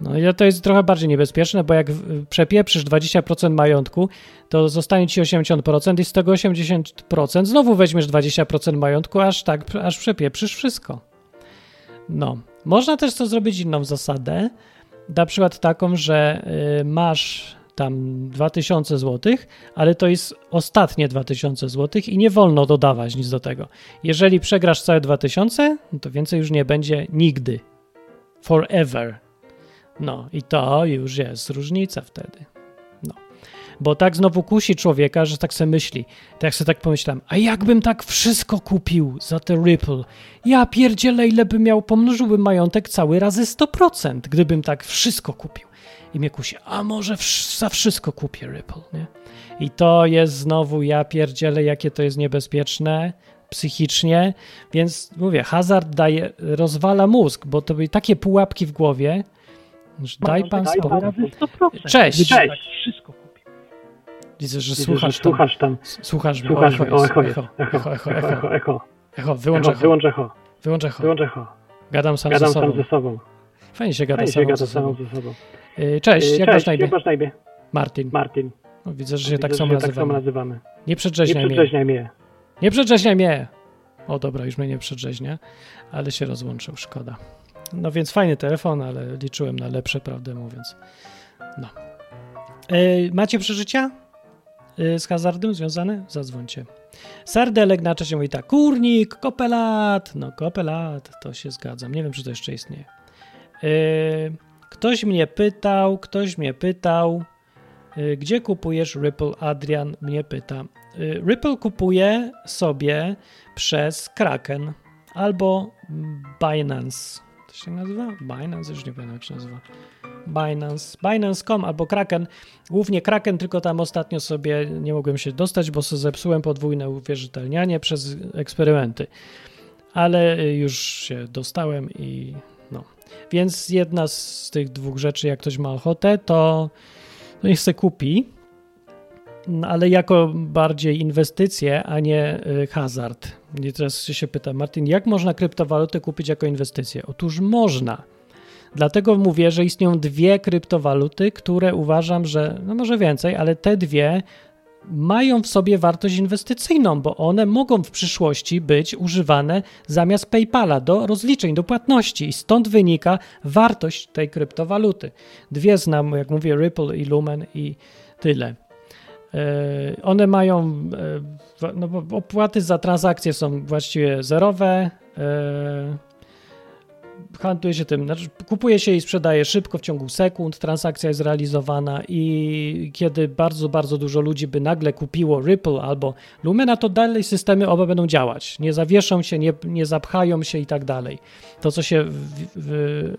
No to jest trochę bardziej niebezpieczne, bo jak przepieprzysz 20% majątku, to zostanie ci 80% i z tego 80% znowu weźmiesz 20% majątku, aż tak, aż przepieprzysz wszystko. No, można też to zrobić inną zasadę, na przykład taką, że y, masz tam 2000 zł, ale to jest ostatnie 2000 zł i nie wolno dodawać nic do tego. Jeżeli przegrasz całe 2000, no to więcej już nie będzie nigdy. Forever. No i to już jest różnica wtedy. No. Bo tak znowu kusi człowieka, że tak sobie myśli. Tak jak sobie tak pomyślałem, a jakbym tak wszystko kupił za te Ripple? Ja pierdzielę, ile bym miał, pomnożyłbym majątek cały razy 100%, gdybym tak wszystko kupił. I mnie kusi, a może za wszystko kupię Ripple, nie? I to jest znowu, ja pierdzielę, jakie to jest niebezpieczne psychicznie, więc mówię, hazard daje, rozwala mózg, bo to były takie pułapki w głowie, daj pan spokój. Cześć. Cześć. Wszystko. Widzę, że słuchasz tam. słuchasz tam. Słuchasz O, echo, echo. Echo, echo, echo, echo. echo. Echo, wyłącz Echo. Wyłącz echo. Wyłącz echo. Wyłącz echo. Gadam sam Gadam ze sobą. sam ze sobą. Fajnie się gada Fajnie się sam gada ze sam sobą. ze sobą. Y, Cześć, Y, jak masz na imię? jak masz na imię? Martin. Martin. O, Widzę, że się Widzę, tak samo tak samo nazywamy. Nie Nie przedrzeźniaj mnie. przedrzeźniaj mnie. Nie przedrzeźniaj mnie. O dobra, już mnie nie przedrzeźnia, ale się rozłączył, szkoda. No więc fajny telefon, ale liczyłem na lepsze, prawdę mówiąc. No. E, macie przeżycia e, z hazardem związane? Zadzwońcie. Sardelek na czasie mówi tak, kurnik, kopelat. No kopelat, to się zgadzam. Nie wiem, czy to jeszcze istnieje. E, ktoś mnie pytał, ktoś mnie pytał, e, gdzie kupujesz Ripple? Adrian mnie pyta. Ripple kupuje sobie przez Kraken albo Binance. To się nazywa? Binance? Już nie pamiętam, jak się nazywa. Binance, Binance.com albo Kraken. Głównie Kraken, tylko tam ostatnio sobie nie mogłem się dostać, bo sobie zepsułem podwójne uwierzytelnianie przez eksperymenty. Ale już się dostałem i no. Więc jedna z tych dwóch rzeczy, jak ktoś ma ochotę, to niech se kupi, ale jako bardziej inwestycje, a nie y, hazard. I teraz się pyta, Martin, jak można kryptowalutę kupić jako inwestycję? Otóż można. Dlatego mówię, że istnieją dwie kryptowaluty, które uważam, że, no może więcej, ale te dwie mają w sobie wartość inwestycyjną, bo one mogą w przyszłości być używane zamiast PayPala do rozliczeń, do płatności i stąd wynika wartość tej kryptowaluty. Dwie znam, jak mówię, Ripple i Lumen i tyle. E, one mają, e, no bo opłaty za transakcje są właściwie zerowe. Handluje się tym, znaczy kupuje się i sprzedaje szybko, w ciągu sekund, transakcja jest realizowana i kiedy bardzo, bardzo dużo ludzi by nagle kupiło Ripple albo Lumena, to dalej systemy oba będą działać. Nie zawieszą się, nie, nie zapchają się i tak dalej. To, co się w, w,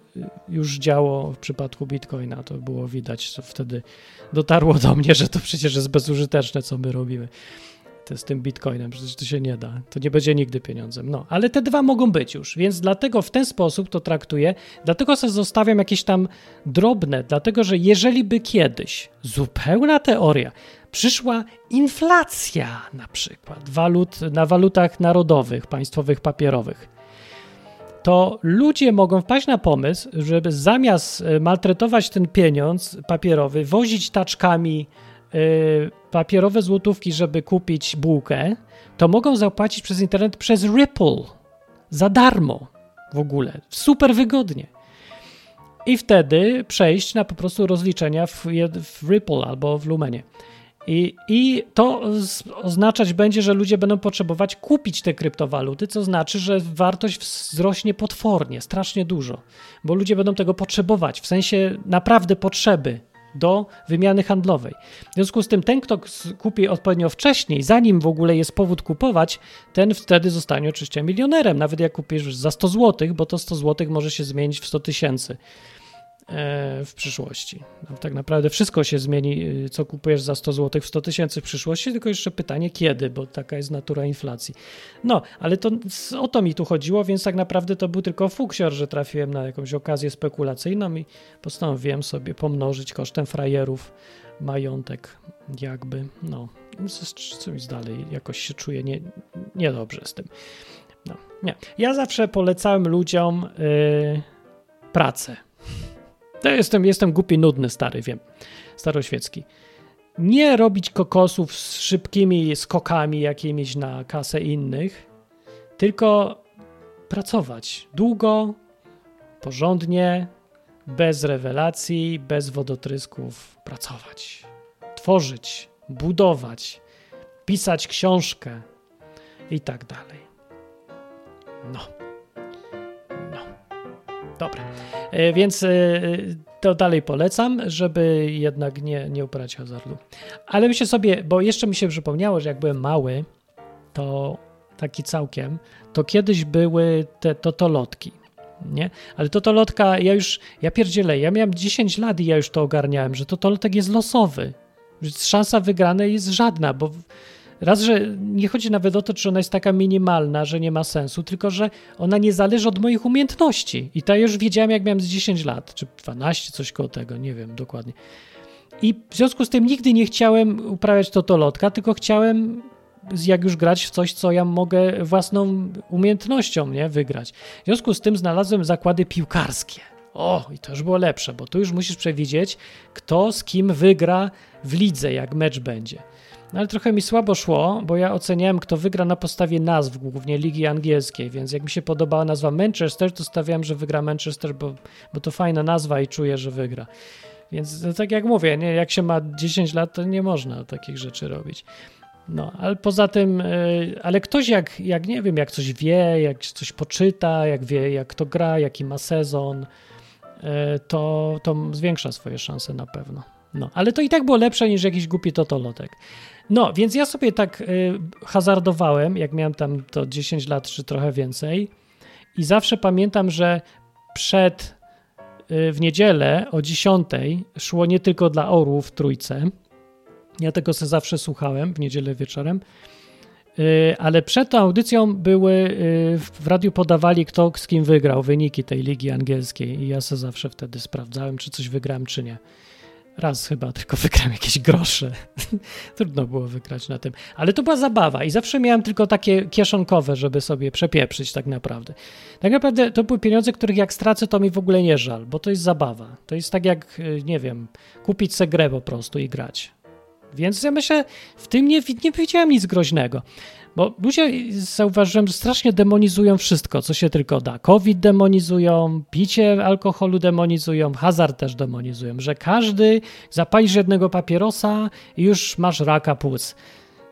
już działo w przypadku Bitcoina, to było widać, wtedy dotarło do mnie, że to przecież jest bezużyteczne, co my robimy z tym bitcoinem, przecież to się nie da. To nie będzie nigdy pieniądzem. No, ale te dwa mogą być już, więc dlatego w ten sposób to traktuję. Dlatego sobie zostawiam jakieś tam drobne, dlatego że jeżeli by kiedyś, zupełna teoria, przyszła inflacja na przykład walut, na walutach narodowych, państwowych, papierowych, to ludzie mogą wpaść na pomysł, żeby zamiast maltretować ten pieniądz papierowy, wozić taczkami papierowe złotówki, żeby kupić bułkę, to mogą zapłacić przez internet przez Ripple za darmo w ogóle, super wygodnie. I wtedy przejść na po prostu rozliczenia w, w Ripple albo w Lumenie. I, I to oznaczać będzie, że ludzie będą potrzebować kupić te kryptowaluty, co znaczy, że wartość wzrośnie potwornie, strasznie dużo, bo ludzie będą tego potrzebować, w sensie naprawdę potrzeby, do wymiany handlowej. W związku z tym ten, kto kupi odpowiednio wcześniej, zanim w ogóle jest powód kupować, ten wtedy zostanie oczywiście milionerem, nawet jak kupisz za 100 zł, bo to 100 zł może się zmienić w 100 tysięcy. E, w przyszłości. No, tak naprawdę wszystko się zmieni, y, co kupujesz za 100 zł w 100 tysięcy w przyszłości, tylko jeszcze pytanie kiedy, bo taka jest natura inflacji. No, ale to o to mi tu chodziło, więc tak naprawdę to był tylko fuksior, że trafiłem na jakąś okazję spekulacyjną i postanowiłem sobie pomnożyć kosztem frajerów majątek jakby, no, coś dalej, jakoś się czuję nie, niedobrze z tym. No, nie. Ja zawsze polecałem ludziom yy, pracę to jestem, jestem głupi, nudny, stary, wiem. Staroświecki. Nie robić kokosów z szybkimi skokami jakimiś na kasę innych, tylko pracować długo, porządnie, bez rewelacji, bez wodotrysków. Pracować, tworzyć, budować, pisać książkę i tak dalej. No. Dobra. E, więc e, to dalej polecam, żeby jednak nie, nie uprawiać hazardu. Ale myślę sobie, bo jeszcze mi się przypomniało, że jak byłem mały, to taki całkiem, to kiedyś były te totolotki. Nie? Ale totolotka, ja już, ja pierdzielę, ja miałem 10 lat i ja już to ogarniałem, że totolotek jest losowy. Szansa wygranej jest żadna, bo Raz, że nie chodzi nawet o to, czy ona jest taka minimalna, że nie ma sensu, tylko że ona nie zależy od moich umiejętności. I to już wiedziałem, jak miałem z 10 lat, czy 12, coś koło tego, nie wiem dokładnie. I w związku z tym nigdy nie chciałem uprawiać totolotka, tylko chciałem jak już grać w coś, co ja mogę własną umiejętnością nie, wygrać. W związku z tym znalazłem zakłady piłkarskie. O, i to już było lepsze, bo tu już musisz przewidzieć, kto z kim wygra w lidze, jak mecz będzie. No ale trochę mi słabo szło, bo ja oceniałem, kto wygra na podstawie nazw, głównie ligi angielskiej, więc jak mi się podobała nazwa Manchester, to stawiałem, że wygra Manchester, bo, bo to fajna nazwa i czuję, że wygra. Więc no, tak jak mówię, nie, jak się ma 10 lat, to nie można takich rzeczy robić. No, ale poza tym, y, ale ktoś jak, jak nie wiem, jak coś wie, jak coś poczyta, jak wie, jak to gra, jaki ma sezon, y, to, to zwiększa swoje szanse na pewno. No, ale to i tak było lepsze niż jakiś głupi totolotek. No, więc ja sobie tak y, hazardowałem, jak miałem tam to 10 lat czy trochę więcej i zawsze pamiętam, że przed y, w niedzielę o 10 szło nie tylko dla orłów w trójce, ja tego sobie zawsze słuchałem w niedzielę wieczorem, y, ale przed tą audycją były, y, w radiu podawali kto z kim wygrał, wyniki tej ligi angielskiej i ja sobie zawsze wtedy sprawdzałem, czy coś wygrałem, czy nie. Raz chyba tylko wygrałem jakieś grosze. Trudno było wygrać na tym. Ale to była zabawa i zawsze miałem tylko takie kieszonkowe, żeby sobie przepieprzyć tak naprawdę. Tak naprawdę to były pieniądze, których jak stracę, to mi w ogóle nie żal, bo to jest zabawa. To jest tak jak, y, nie wiem, kupić se grę po prostu i grać. Więc ja myślę, w tym nie, nie widziałem nic groźnego. Bo ludzie, zauważyłem, strasznie demonizują wszystko, co się tylko da. COVID demonizują, picie alkoholu demonizują, hazard też demonizują, że każdy zapalisz jednego papierosa i już masz raka płuc.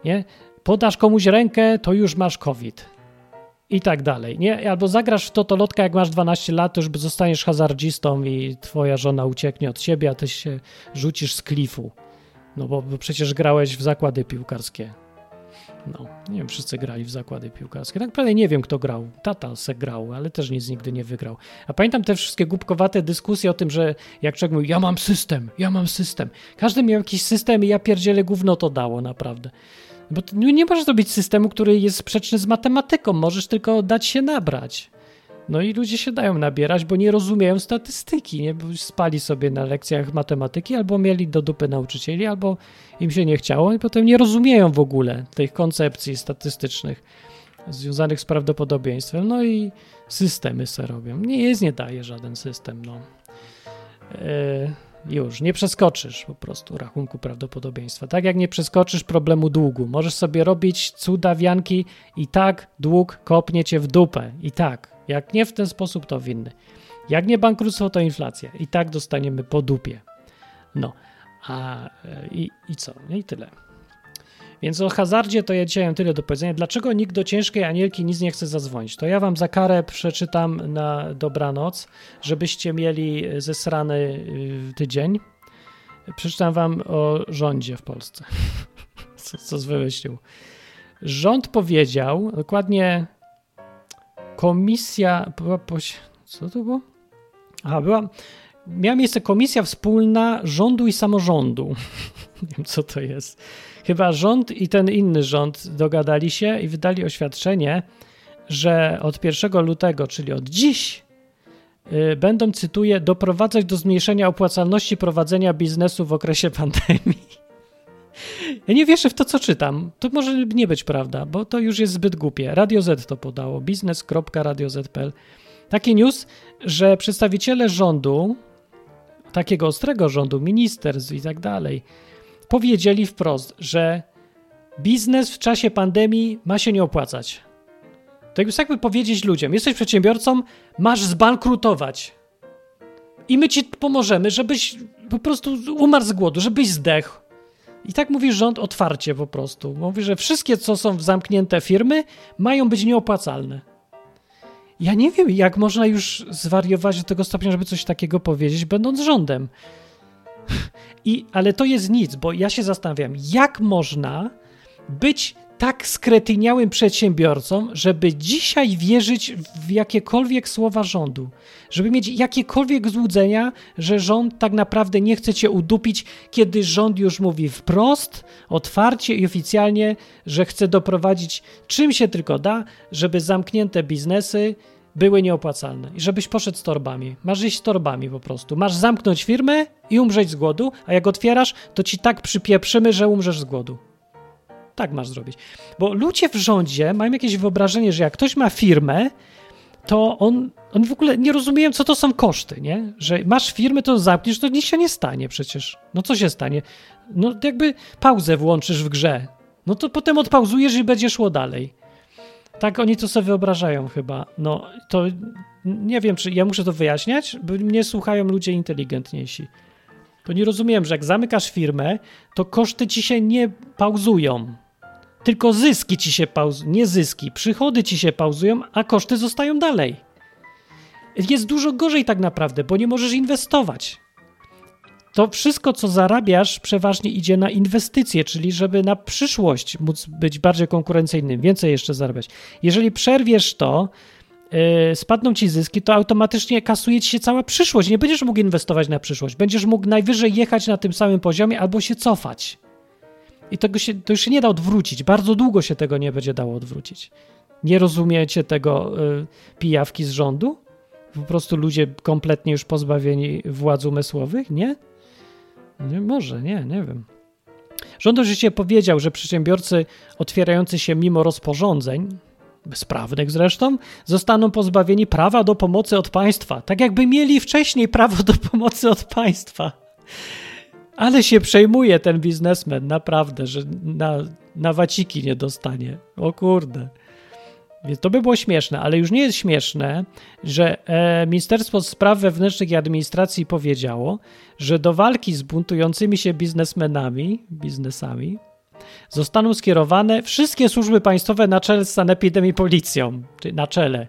Nie? Podasz komuś rękę, to już masz COVID. I tak dalej. Nie? Albo zagrasz w totolotka, jak masz 12 lat, to już zostaniesz hazardzistą i twoja żona ucieknie od ciebie, a ty się rzucisz z klifu. No bo, bo przecież grałeś w zakłady piłkarskie. No, nie wiem, wszyscy grali w zakłady piłkarskie. Tak naprawdę nie wiem, kto grał. Tata se grał, ale też nic nigdy nie wygrał. A pamiętam te wszystkie głupkowate dyskusje o tym, że jak człowiek mówił, ja mam system, ja mam system. Każdy miał jakiś system i ja pierdzielę gówno to dało, naprawdę. Bo nie możesz zrobić systemu, który jest sprzeczny z matematyką. Możesz tylko dać się nabrać. No i ludzie się dają nabierać, bo nie rozumieją statystyki, nie? Bo spali sobie na lekcjach matematyki, albo mieli do dupy nauczycieli, albo im się nie chciało i potem nie rozumieją w ogóle tych koncepcji statystycznych związanych z prawdopodobieństwem. No i systemy se robią. Nie jest, nie daje żaden system, no. Yy, już, nie przeskoczysz po prostu rachunku prawdopodobieństwa. Tak jak nie przeskoczysz problemu długu. Możesz sobie robić cuda wianki i tak dług kopnie cię w dupę. I tak. Jak nie w ten sposób, to w inny. Jak nie bankructwo, to inflacja. I tak dostaniemy po dupie. No. A e, i, i co? No i tyle. Więc o hazardzie to ja dzisiaj mam tyle do powiedzenia. Dlaczego nikt do ciężkiej anielki nic nie chce zadzwonić? To ja wam za karę przeczytam na dobranoc, żebyście mieli zesrany y, tydzień. Przeczytam wam o rządzie w Polsce. co, co wymyślił. Rząd powiedział, dokładnie komisja, co to było? A, była, miała miejsce komisja wspólna rządu i samorządu. Nie wiem, co to jest. Chyba rząd i ten inny rząd dogadali się i wydali oświadczenie, że od 1 lutego, czyli od dziś, yy, będą, cytuję, doprowadzać do zmniejszenia opłacalności prowadzenia biznesu w okresie pandemii. Ja nie wierzę w to, co czytam. To może nie być prawda, bo to już jest zbyt głupie. Radio Z to podało, biznes.radioz.pl. Taki news, że przedstawiciele rządu, takiego ostrego rządu, ministerstw i tak dalej, powiedzieli wprost, że biznes w czasie pandemii ma się nie opłacać. To jakby powiedzieć ludziom, jesteś przedsiębiorcą, masz zbankrutować. I my ci pomożemy, żebyś po prostu umarł z głodu, żebyś zdechł. I tak mówi rząd otwarcie po prostu. Mówi, że wszystkie, co są zamknięte firmy, mają być nieopłacalne. Ja nie wiem, jak można już zwariować do tego stopnia, żeby coś takiego powiedzieć, będąc rządem. I, ale to jest nic, bo ja się zastanawiam, jak można być tak skretyniałym przedsiębiorcą, żeby dzisiaj wierzyć w jakiekolwiek słowa rządu, żeby mieć jakiekolwiek złudzenia, że rząd tak naprawdę nie chce cię udupić, kiedy rząd już mówi wprost, otwarcie i oficjalnie, że chce doprowadzić czym się tylko da, żeby zamknięte biznesy były nieopłacalne i żebyś poszedł z torbami. Masz iść z torbami po prostu. Masz zamknąć firmę i umrzeć z głodu, a jak otwierasz, to ci tak przypieprzymy, że umrzesz z głodu. Tak masz zrobić. Bo ludzie w rządzie mają jakieś wyobrażenie, że jak ktoś ma firmę, to on, on w ogóle nie rozumieją, co to są koszty, nie? Że masz firmę, to zamkniesz, to nic się nie stanie przecież. No co się stanie? No jakby pauzę włączysz w grze. No to potem odpauzujesz i będzie szło dalej. Tak oni to sobie wyobrażają chyba. No to nie wiem, czy ja muszę to wyjaśniać, bo mnie słuchają ludzie inteligentniejsi. To nie rozumiem, że jak zamykasz firmę, to koszty ci się nie pauzują. Tylko zyski ci się pauzują, nie zyski. Przychody ci się pauzują, a koszty zostają dalej. Jest dużo gorzej tak naprawdę, bo nie możesz inwestować. To wszystko, co zarabiasz, przeważnie idzie na inwestycje, czyli żeby na przyszłość móc być bardziej konkurencyjnym, więcej jeszcze zarabiać. Jeżeli przerwiesz to, yy, spadną ci zyski, to automatycznie kasuje ci się cała przyszłość. Nie będziesz mógł inwestować na przyszłość. Będziesz mógł najwyżej jechać na tym samym poziomie albo się cofać. I tego się, to już się nie da odwrócić. Bardzo długo się tego nie będzie dało odwrócić. Nie rozumiecie tego yy, pijawki z rządu? Po prostu ludzie kompletnie już pozbawieni władz umysłowych? Nie? Nie, może, nie, nie wiem. Rząd oczywiście powiedział, że przedsiębiorcy otwierający się mimo rozporządzeń, bezprawnych zresztą, zostaną pozbawieni prawa do pomocy od państwa. Tak jakby mieli wcześniej prawo do pomocy od państwa. Ale się przejmuje ten biznesmen, naprawdę, że na, na waciki nie dostanie. O kurde. Więc to by było śmieszne, ale już nie jest śmieszne, że e, Ministerstwo Spraw Wewnętrznych i Administracji powiedziało, że do walki z buntującymi się biznesmenami, biznesami, zostaną skierowane wszystkie służby państwowe na czele z sanepidem i policją, czyli na czele.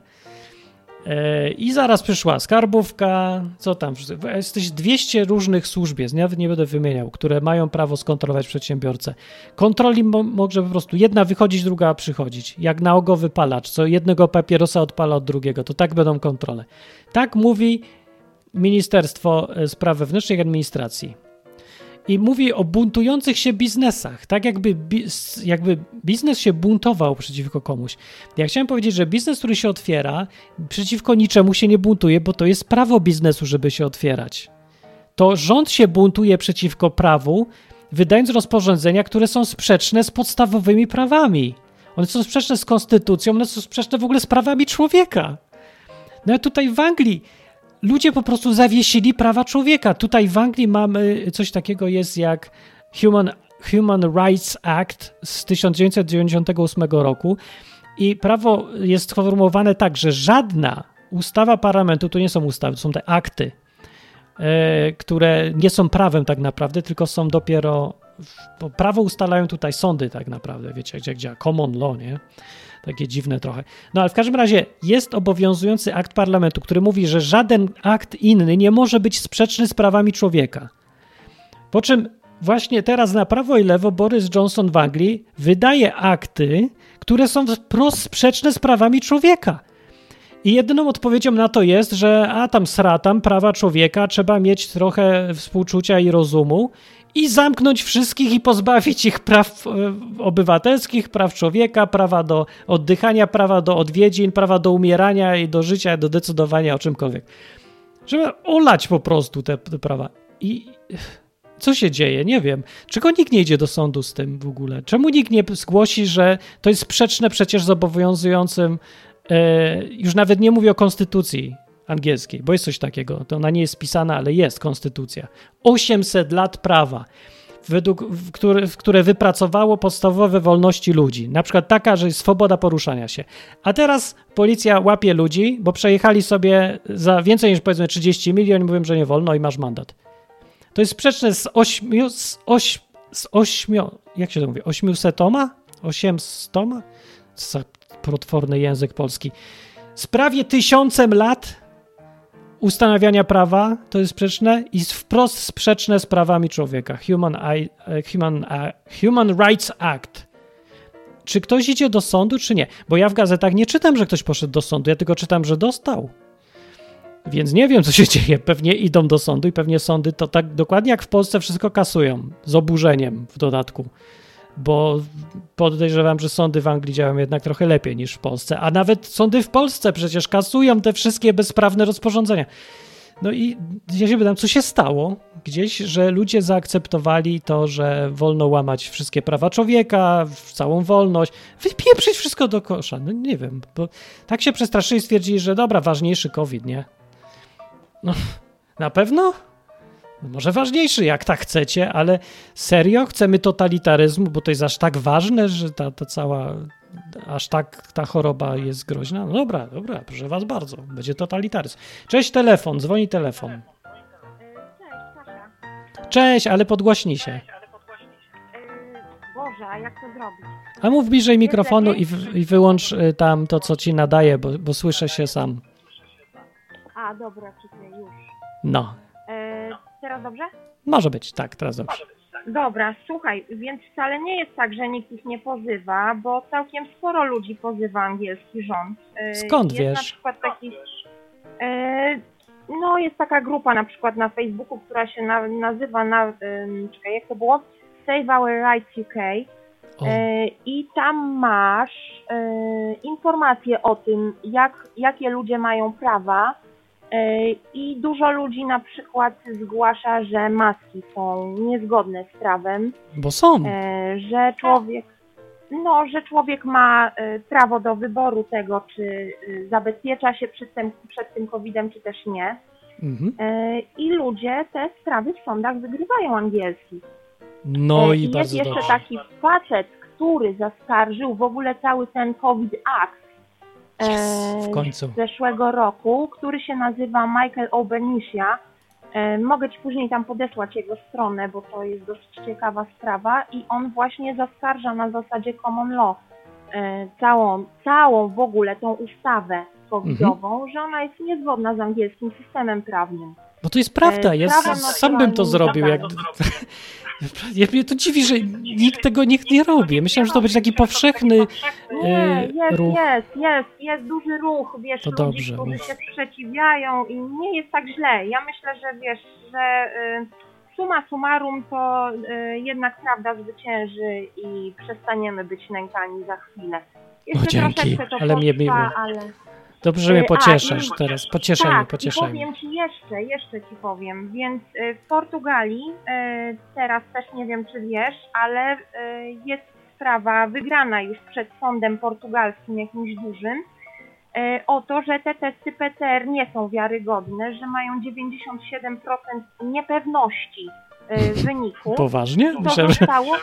E, I zaraz przyszła skarbówka, co tam, jesteś 200 różnych służb jest, nie będę wymieniał, które mają prawo skontrolować przedsiębiorcę. Kontroli mo może po prostu jedna wychodzić, druga przychodzić. Jak nałogowy palacz, co jednego papierosa odpala od drugiego, to tak będą kontrole. Tak mówi Ministerstwo Spraw Wewnętrznych i Administracji i mówi o buntujących się biznesach, tak jakby, jakby biznes się buntował przeciwko komuś. Ja chciałem powiedzieć, że biznes, który się otwiera, przeciwko niczemu się nie buntuje, bo to jest prawo biznesu, żeby się otwierać. To rząd się buntuje przeciwko prawu, wydając rozporządzenia, które są sprzeczne z podstawowymi prawami. One są sprzeczne z konstytucją, one są sprzeczne w ogóle z prawami człowieka. No a tutaj w Anglii ludzie po prostu zawiesili prawa człowieka. Tutaj w Anglii mamy coś takiego jest jak Human, Human Rights Act z 1998 roku i prawo jest sformułowane tak, że żadna ustawa parlamentu, to nie są ustawy, to są te akty, e, które nie są prawem tak naprawdę, tylko są dopiero, prawo ustalają tutaj sądy tak naprawdę, wiecie, gdzie działa common law, nie? Takie dziwne trochę. No ale w każdym razie jest obowiązujący akt parlamentu, który mówi, że żaden akt inny nie może być sprzeczny z prawami człowieka. Po czym właśnie teraz na prawo i lewo Boris Johnson w Anglii wydaje akty, które są wprost sprzeczne z prawami człowieka. I jedyną odpowiedzią na to jest, że a tam sratam, prawa człowieka, trzeba mieć trochę współczucia i rozumu i zamknąć wszystkich i pozbawić ich praw e, obywatelskich, praw człowieka, prawa do oddychania, prawa do odwiedzin, prawa do umierania i do życia, do decydowania o czymkolwiek. Żeby olać po prostu te, te prawa. I co się dzieje? Nie wiem. Czego nikt nie idzie do sądu z tym w ogóle? Czemu nikt nie zgłosi, że to jest sprzeczne przecież z obowiązującym, e, już nawet nie mówię o konstytucji angielskiej, bo jest coś takiego. To ona nie jest spisana, ale jest konstytucja. 800 lat prawa, według, w które, w które wypracowało podstawowe wolności ludzi. Na przykład taka, że jest swoboda poruszania się. A teraz policja łapie ludzi, bo przejechali sobie za więcej niż powiedzmy 30 milionów i mówią, że nie wolno i masz mandat. To jest sprzeczne z 8, z 8, z 8 jak się to mówi, 800 toma? 800 toma? Co za potworny język polski. Z prawie tysiącem lat ustanawiania prawa to jest sprzeczne i wprost sprzeczne z prawami człowieka. Human, I, e, Human, e, Human Rights Act. Czy ktoś idzie do sądu, czy nie? Bo ja w gazetach nie czytam, że ktoś poszedł do sądu, ja tylko czytam, że dostał. Więc nie wiem, co się dzieje. Pewnie idą do sądu i pewnie sądy to tak dokładnie jak w Polsce wszystko kasują. Z oburzeniem w dodatku bo podejrzewam, że sądy w Anglii działają jednak trochę lepiej niż w Polsce, a nawet sądy w Polsce przecież kasują te wszystkie bezprawne rozporządzenia. No i ja się pytam, co się stało gdzieś, że ludzie zaakceptowali to, że wolno łamać wszystkie prawa człowieka, całą wolność, wypieprzyć wszystko do kosza. No nie wiem, bo tak się przestraszyli i stwierdzili, że dobra, ważniejszy COVID, nie? No, na pewno? Może ważniejszy, jak tak chcecie, ale serio chcemy totalitaryzmu, bo to jest aż tak ważne, że ta, ta cała, aż tak ta choroba jest groźna? No dobra, dobra, proszę was bardzo, będzie totalitaryzm. Cześć, telefon, dzwoni telefon. Cześć, ale podgłośnij się. Boże, a jak to zrobić? A mów bliżej mikrofonu i, w, i wyłącz y, tam to, co ci nadaje, bo, bo słyszę się sam. A, dobra, już. No, teraz dobrze? może być, tak, teraz dobrze. Dobra, słuchaj, więc wcale nie jest tak, że nikt ich nie pozywa, bo całkiem sporo ludzi pozywa angielski rząd. E, Skąd jest wiesz? na przykład taki... E, no, jest taka grupa na przykład na Facebooku, która się na, nazywa, na, czekaj, jak to było? Save Our Rights UK. O, E, I tam masz informacje o tym, jak, jakie ludzie mają prawa. E, I dużo ludzi na przykład zgłasza, że maski są niezgodne z prawem, bo są. e, że człowiek, no, że człowiek ma e, prawo do wyboru tego, czy zabezpiecza się przed tym, przed tym COVID-em, czy też nie. Mhm. I ludzie te sprawy w sądach wygrywają angielski. No E, i jest bardzo jeszcze dobrze. taki facet, który zaskarżył w ogóle cały ten COVID Act Yes, w końcu. z zeszłego roku, który się nazywa Michael Obenisia. E, mogę Ci później tam podesłać jego stronę, bo to jest dosyć ciekawa sprawa i on właśnie zaskarża na zasadzie common law e, całą, całą w ogóle tą ustawę covidową, Mhm. że ona jest niezgodna z angielskim systemem prawnym. Bo to jest prawda, ja sam bym to zrobił. Jak... Ja mnie to dziwi, że nikt tego nikt nie robi. Myślałem, że to będzie taki powszechny. Nie, e, jest, ruch. jest, jest, jest duży ruch, wiesz, To ludzi, dobrze, którzy się sprzeciwiają i nie jest tak źle. Ja myślę, że wiesz, że y, summa summarum to y, jednak prawda zwycięży i przestaniemy być nękani za chwilę. Jeszcze O, dzięki, ale mnie miło. ale... Dobrze, że mnie E, a, pocieszasz i- teraz. Pocieszaj mnie, tak, pocieszaj mnie. powiem Ci jeszcze, jeszcze Ci powiem, więc y, w Portugalii, y, teraz też nie wiem czy wiesz, ale jest sprawa wygrana już przed sądem portugalskim jakimś dużym, o to, że te testy PCR nie są wiarygodne, że mają 97% niepewności wyniku. Poważnie? To Myślałem, zostało,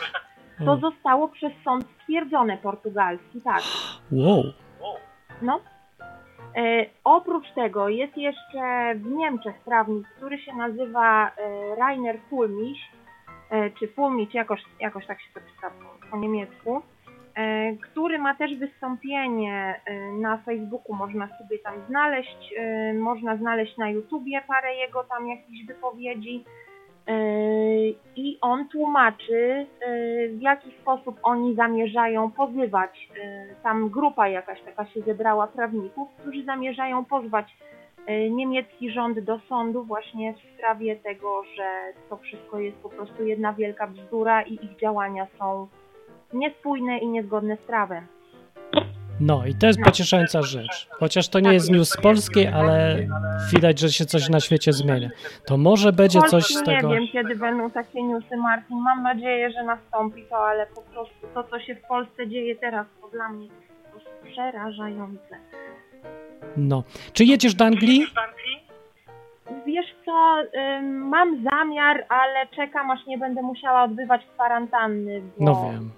to zostało przez sąd stwierdzone portugalski, tak. Wow. No. E, oprócz tego jest jeszcze w Niemczech prawnik, który się nazywa e, Rainer Fulmiś, e, czy Fulmić, jakoś, jakoś tak się to czyta po, po niemiecku, który ma też wystąpienie na Facebooku, można sobie tam znaleźć, można znaleźć na YouTubie parę jego tam jakichś wypowiedzi. Yy, I on tłumaczy, yy, w jaki sposób oni zamierzają pozywać. yy, Tam grupa jakaś taka się zebrała prawników, którzy zamierzają pozwać niemiecki rząd do sądu właśnie w sprawie tego, że to wszystko jest po prostu jedna wielka bzdura i ich działania są niespójne i niezgodne z prawem. No i to jest pocieszająca rzecz. Chociaż to nie jest news z polskiej, ale widać, że się coś na świecie zmienia. To może będzie coś z tego. Nie wiem, kiedy będą takie newsy, Martin. Mam nadzieję, że nastąpi to, ale po prostu to, co się w Polsce dzieje teraz, to dla mnie jest po prostu przerażające. No. Czy jedziesz do Anglii? Wiesz co, mam zamiar, ale czekam, aż nie będę musiała odbywać kwarantanny, bo No wiem.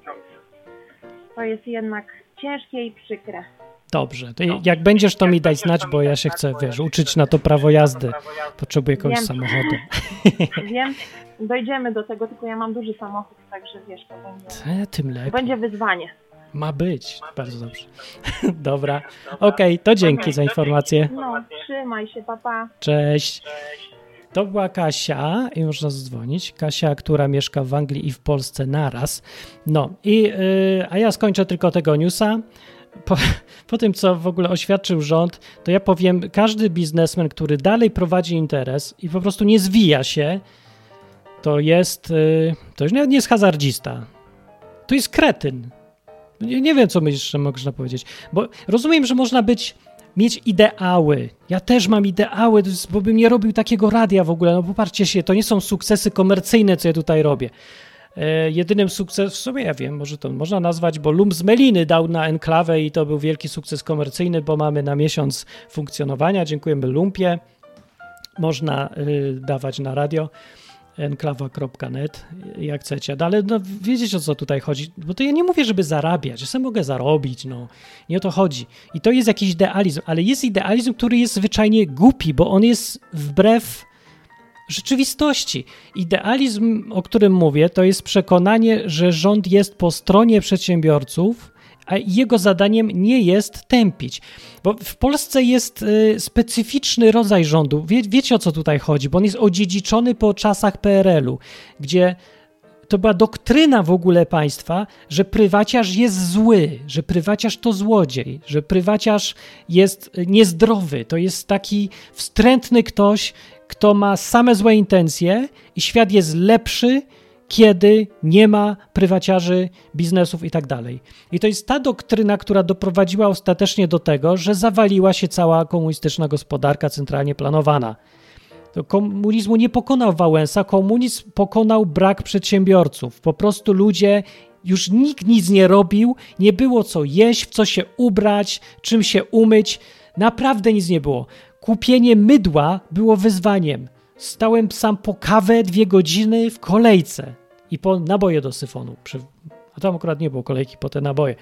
to jest jednak ciężkie i przykre. Dobrze. To jak będziesz, to mi daj znać, bo ja się chcę, wiesz, uczyć na to prawo jazdy. Potrzebuję kogoś Wiem. samochodu. Wiem, dojdziemy do tego, tylko ja mam duży samochód, także wiesz, to będzie, tym lepiej. będzie wyzwanie. Ma być. Bardzo dobrze. Dobra. Okej, to dzięki za informację. No, trzymaj się, papa. Cześć. To była Kasia i można zadzwonić. Kasia, która mieszka w Anglii i w Polsce naraz. No i, yy, a ja skończę tylko tego newsa. Po, po tym, co w ogóle oświadczył rząd, to ja powiem, każdy biznesmen, który dalej prowadzi interes i po prostu nie zwija się, to jest, yy, to już nie, nie jest hazardzista. To jest kretyn. Nie, nie wiem, co my jeszcze można powiedzieć. Bo rozumiem, że można być mieć ideały. Ja też mam ideały, bo bym nie robił takiego radia w ogóle. No popatrzcie się, to nie są sukcesy komercyjne, co ja tutaj robię. E, jedynym sukces, w sumie ja wiem, może to można nazwać, bo Lum z Meliny dał na enklawę i to był wielki sukces komercyjny, bo mamy na miesiąc funkcjonowania. Dziękujemy Lumpie. Można y, dawać na radio enklawa.net, jak chcecie. No, ale no, wiedzieć o co tutaj chodzi, bo to ja nie mówię, żeby zarabiać, ja sobie mogę zarobić, no. Nie o to chodzi. I to jest jakiś idealizm, ale jest idealizm, który jest zwyczajnie głupi, bo on jest wbrew rzeczywistości. Idealizm, o którym mówię, to jest przekonanie, że rząd jest po stronie przedsiębiorców, a jego zadaniem nie jest tępić. Bo w Polsce jest y, specyficzny rodzaj rządu. Wie, wiecie o co tutaj chodzi, bo on jest odziedziczony po czasach PRL-u, gdzie to była doktryna w ogóle państwa, że prywaciarz jest zły, że prywaciarz to złodziej, że prywaciarz jest niezdrowy. To jest taki wstrętny ktoś, kto ma same złe intencje i świat jest lepszy, kiedy nie ma prywaciarzy, biznesów i tak dalej. I to jest ta doktryna, która doprowadziła ostatecznie do tego, że zawaliła się cała komunistyczna gospodarka centralnie planowana. To komunizmu nie pokonał Wałęsa, komunizm pokonał brak przedsiębiorców. Po prostu ludzie, już nikt nic nie robił, nie było co jeść, w co się ubrać, czym się umyć. Naprawdę nic nie było. Kupienie mydła było wyzwaniem. Stałem sam po kawę dwie godziny w kolejce i po naboje do syfonu. A tam akurat nie było kolejki po te naboje.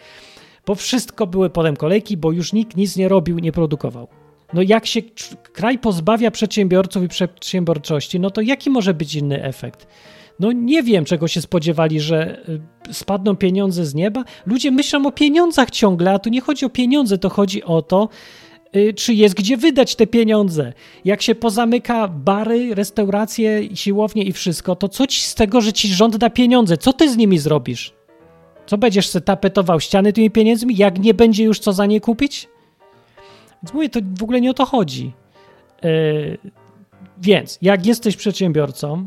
Bo wszystko były potem kolejki, bo już nikt nic nie robił, nie produkował. No jak się kraj pozbawia przedsiębiorców i przedsiębiorczości, no to jaki może być inny efekt? No nie wiem, czego się spodziewali, że y, spadną pieniądze z nieba. Ludzie myślą o pieniądzach ciągle, a tu nie chodzi o pieniądze, to chodzi o to, czy jest gdzie wydać te pieniądze. Jak się pozamyka bary, restauracje, siłownie i wszystko, to co ci z tego, że ci rząd da pieniądze? Co ty z nimi zrobisz? Co będziesz se tapetował ściany tymi pieniędzmi, jak nie będzie już co za nie kupić? Więc mówię, to w ogóle nie o to chodzi. Yy, więc jak jesteś przedsiębiorcą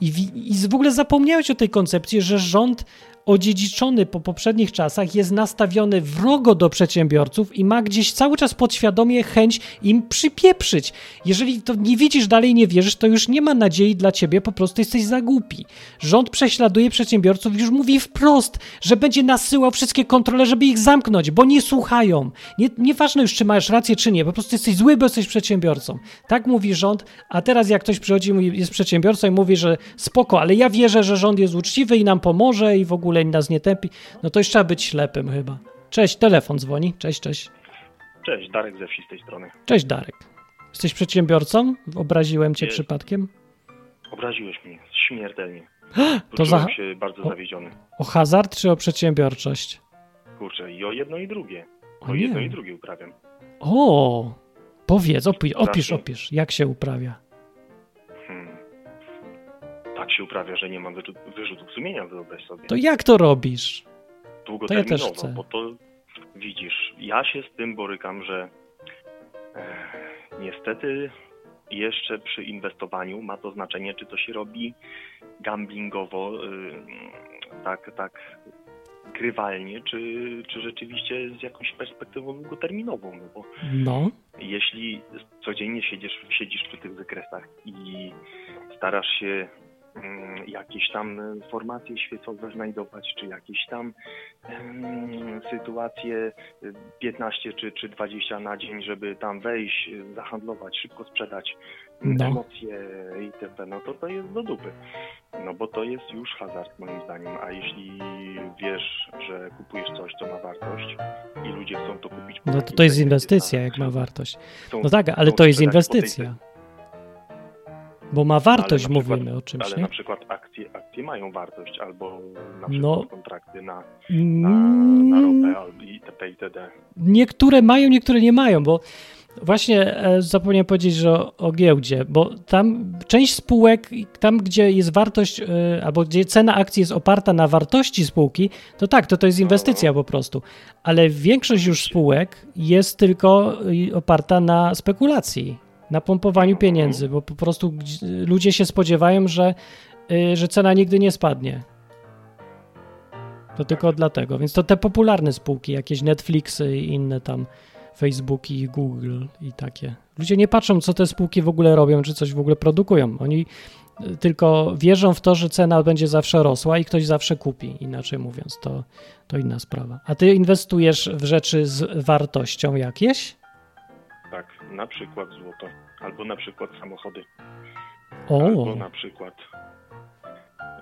i i w ogóle zapomniałeś o tej koncepcji, że rząd odziedziczony po poprzednich czasach, jest nastawiony wrogo do przedsiębiorców i ma gdzieś cały czas podświadomie chęć im przypieprzyć. Jeżeli to nie widzisz, dalej nie wierzysz, to już nie ma nadziei dla ciebie, po prostu jesteś za głupi. Rząd prześladuje przedsiębiorców, już mówi wprost, że będzie nasyłał wszystkie kontrole, żeby ich zamknąć, bo nie słuchają. Nie, nieważne już, czy masz rację, czy nie, po prostu jesteś zły, bo jesteś przedsiębiorcą. Tak mówi rząd, a teraz jak ktoś przychodzi, jest przedsiębiorcą i mówi, że spoko, ale ja wierzę, że rząd jest uczciwy i nam pomoże i w ogóle ogóle nas nie tępi, no to już trzeba być ślepym chyba. Cześć, telefon dzwoni. Cześć, cześć. Cześć, Darek ze wsi z tej strony. Cześć, Darek. Jesteś przedsiębiorcą? Obraziłem cię przypadkiem? Obraziłeś mnie śmiertelnie. to za... się bardzo o, zawiedziony. O hazard czy o przedsiębiorczość? Kurczę, i o jedno i drugie. O, o jedno i drugie uprawiam. O, powiedz, opisz, opisz, opisz, jak się uprawia tak się uprawia, że nie mam wyrzut, wyrzutów sumienia, wyobraź sobie. To jak to robisz? Długoterminowo, to ja też chcę. bo to widzisz, ja się z tym borykam, że e, niestety jeszcze przy inwestowaniu ma to znaczenie, czy to się robi gamblingowo, y, tak, tak grywalnie, czy, czy rzeczywiście z jakąś perspektywą długoterminową. No bo no. jeśli codziennie siedzisz, siedzisz przy tych wykresach i starasz się jakieś tam formacje świecowe znajdować, czy jakieś tam sytuacje 15 y, czy, czy 20 na dzień, żeby tam wejść, zahandlować, szybko sprzedać no. emocje itp., no to to jest do dupy. No bo to jest już hazard moim zdaniem, a jeśli wiesz, że kupujesz coś, co ma wartość i ludzie chcą to kupić... No to to jest inwestycja, jak ma wartość. No tak, ale to jest inwestycja. Bo ma wartość, przykład, mówimy o czymś, Ale nie? na przykład akcje, akcje mają wartość, albo na przykład no, kontrakty na, na, na ropę itp. itd. Niektóre mają, niektóre nie mają, bo właśnie e, zapomniałem powiedzieć, że o, o, giełdzie, bo tam część spółek, tam gdzie jest wartość, e, albo gdzie cena akcji jest oparta na wartości spółki, to tak, to to jest inwestycja no. po prostu. Ale większość już spółek jest tylko oparta na spekulacji na pompowaniu pieniędzy, bo po prostu ludzie się spodziewają, że, y, że cena nigdy nie spadnie. To tylko dlatego. Więc to te popularne spółki, jakieś Netflixy i inne tam Facebooki i Google i takie. Ludzie nie patrzą, co te spółki w ogóle robią, czy coś w ogóle produkują. Oni y, tylko wierzą w to, że cena będzie zawsze rosła i ktoś zawsze kupi. Inaczej mówiąc, to, to inna sprawa. A ty inwestujesz w rzeczy z wartością jakieś? Na przykład złoto, albo na przykład samochody, O, albo na przykład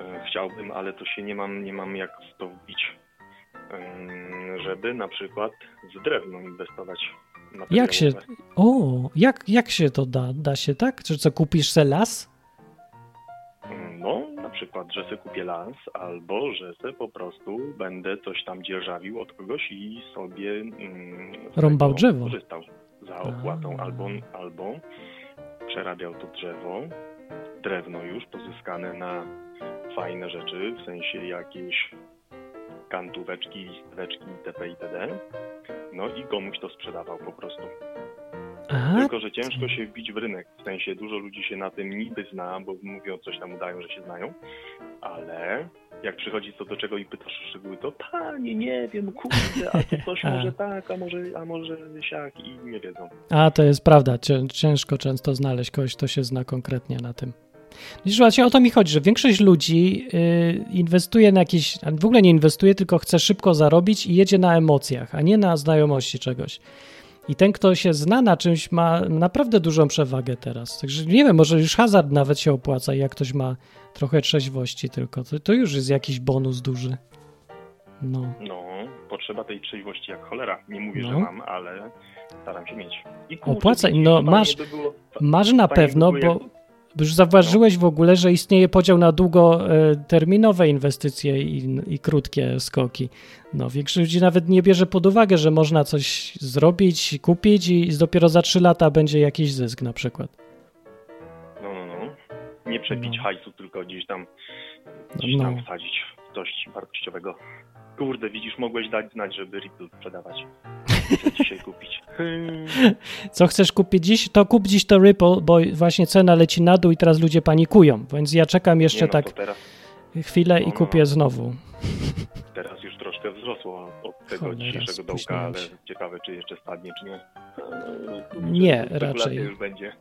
e, chciałbym, ale to się nie mam, nie mam jak w to wbić, em, żeby na przykład w drewno inwestować. Jak się- o, jak, jak się to da? Da się tak? Czy co, kupisz se las? No, na przykład, że se kupię las, albo że se po prostu będę coś tam dzierżawił od kogoś i sobie mm, Rąbał drzewo. korzystał za opłatą, albo, albo przerabiał to drzewo, drewno już pozyskane na fajne rzeczy, w sensie jakieś kantóweczki, listeweczki itp. itd. No i komuś to sprzedawał po prostu. A, Tylko, że ciężko się wbić w rynek. W sensie dużo ludzi się na tym niby zna, bo mówią coś tam udają, że się znają, ale jak przychodzi co do czego i pytasz o szczegóły, to panie, nie wiem, kurde, a to coś może tak, a może, a może siak i nie wiedzą. A, to jest prawda. Cię- Ciężko często znaleźć kogoś, kto się zna konkretnie na tym. Widzisz, właśnie o to mi chodzi, że większość ludzi y, inwestuje na jakieś, w ogóle nie inwestuje, tylko chce szybko zarobić i jedzie na emocjach, a nie na znajomości czegoś. I ten, kto się zna na czymś, ma naprawdę dużą przewagę teraz. Także nie wiem, może już hazard nawet się opłaca, jak ktoś ma trochę trzeźwości tylko. To, to już jest jakiś bonus duży. No. No, potrzeba tej trzeźwości jak cholera. Nie mówię, No. że mam, ale staram się mieć. I kurczę, Opłaca- no, masz- By było, Masz na pewno, by bo już zauważyłeś w ogóle, że istnieje podział na długoterminowe inwestycje i, i krótkie skoki. No, większość ludzi nawet nie bierze pod uwagę, że można coś zrobić, kupić i dopiero za 3 lata będzie jakiś zysk na przykład. No, no, no. Nie przebić No. hajsu, tylko gdzieś tam, gdzieś No. tam wsadzić w coś wartościowego. Kurde, widzisz, mogłeś dać znać, żeby Ripple sprzedawać. Chcę dzisiaj kupić. Co chcesz kupić dziś, to kup dziś to Ripple, bo właśnie cena leci na dół i teraz ludzie panikują, więc ja czekam jeszcze Nie, no, tak teraz, chwilę i No, no, kupię no. znowu. teraz już troszkę wzrosło od tego Cholera, dzisiejszego dołka, ale ciekawe, czy jeszcze spadnie, czy nie. Nie, Spekulacja raczej. już będzie.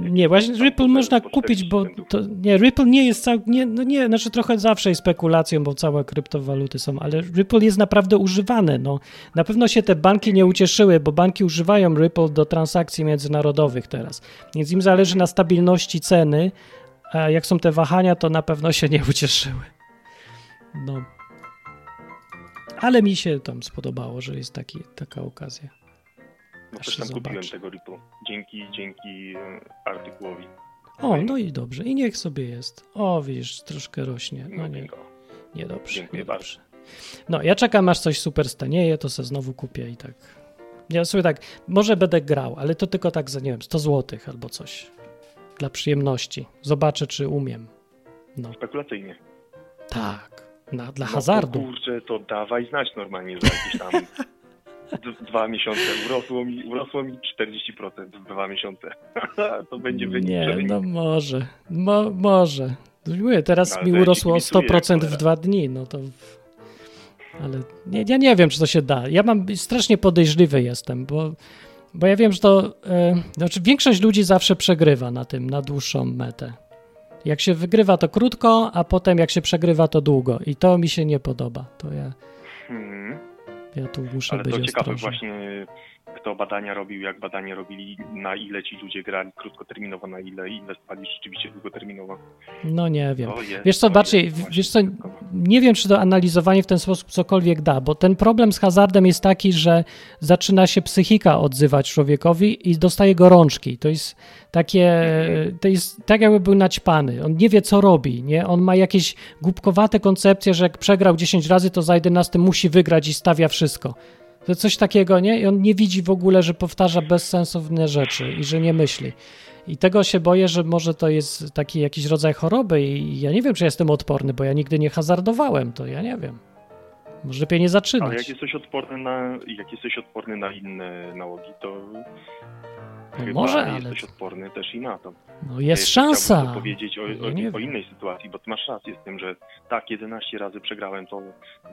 Nie, właśnie Ripple można kupić, 40 bo to, nie, Ripple nie jest cał, nie, no nie, znaczy trochę zawsze jest spekulacją, bo całe kryptowaluty są, ale Ripple jest naprawdę używane, no. Na pewno się te banki nie ucieszyły, bo banki używają Ripple do transakcji międzynarodowych teraz, więc im zależy na stabilności ceny, a jak są te wahania, to na pewno się nie ucieszyły. No. Ale mi się tam spodobało, że jest taki, taka okazja. Bo Aż też tam kupiłem zobaczy. tego Ripple. Dzięki, dzięki e, artykułowi. O, no i dobrze, i niech sobie jest. O, widzisz, troszkę rośnie. No nie. Niedobrze, Dziękuję niedobrze. No, ja czekam aż coś super stanieje, to se znowu kupię i tak. Ja sobie tak, może będę grał, ale to tylko tak za, nie wiem, 100 zł albo coś. Dla przyjemności. Zobaczę, czy umiem. No, Spekulacyjnie. tak. Na, dla No hazardu. Kurczę, to dawaj znać normalnie za jakieś tam dwa miesiące. Urosło mi, urosło mi 40% w dwa miesiące. to będzie wynik. Nie, wynik. no może. Mo, może. Mówię, teraz No, mi urosło o kibicuję, 100% w dwa dni, no to... Ale nie, ja nie wiem, czy to się da. Ja mam strasznie podejrzliwy jestem, bo, bo ja wiem, że to... E, znaczy większość ludzi zawsze przegrywa na tym, na dłuższą metę. Jak się wygrywa, to krótko, a potem jak się przegrywa, to długo. I to mi się nie podoba. To ja, Mhm. Ja tu muszę Ale być to ciekawe ostrożny. właśnie, kto badania robił, jak badania robili, na ile ci ludzie grali krótkoterminowo, na ile inwestowali rzeczywiście długoterminowo. No nie wiem. Jest, Wiesz co, bardziej, jest wiesz co, nie wiem, czy to analizowanie w ten sposób cokolwiek da, bo ten problem z hazardem jest taki, że zaczyna się psychika odzywać człowiekowi i dostaje gorączki. To jest takie, to jest tak jakby był naćpany. On nie wie, co robi, nie? On ma jakieś głupkowate koncepcje, że jak przegrał 10 razy, to za 11 musi wygrać i stawia wszystko. To coś takiego, nie? I on nie widzi w ogóle, że powtarza bezsensowne rzeczy i że nie myśli. I tego się boję, że może to jest taki jakiś rodzaj choroby i ja nie wiem, czy jestem odporny, bo ja nigdy nie hazardowałem, to ja nie wiem. Może lepiej nie Ale zaczynać. jak jesteś odporny na, jak jesteś odporny na inne nałogi, to Chyba może, ale jesteś odporny też i na to. no Ja jest jeszcze szansa. Powiedzieć o, Ja o, o innej sytuacji, bo ty masz rację z tym, że tak, 11 razy przegrałem, to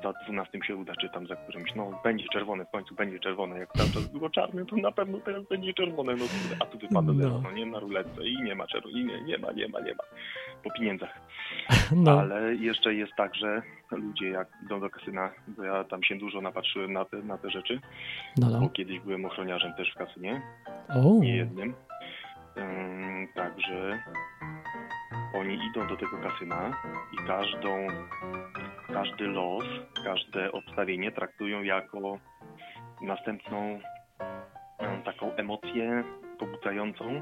za 12 się uda, czy tam za którymś, no będzie czerwone, w końcu będzie czerwone, jak cały czas było czarne, to na pewno teraz będzie czerwone, no a tu wypada No. zero, no nie, na ruletce i nie ma czerwone, i nie, nie ma, nie ma, nie ma, po pieniądzach. No, Ale jeszcze jest tak, że ludzie jak idą do kasyna, bo ja tam się dużo napatrzyłem na te, na te rzeczy, no, bo no. kiedyś byłem ochroniarzem też w kasynie, O, nie jednym. Ym, Także oni idą do tego kasyna i każdą, każdy los, każde obstawienie traktują jako następną ym, taką emocję pobudzającą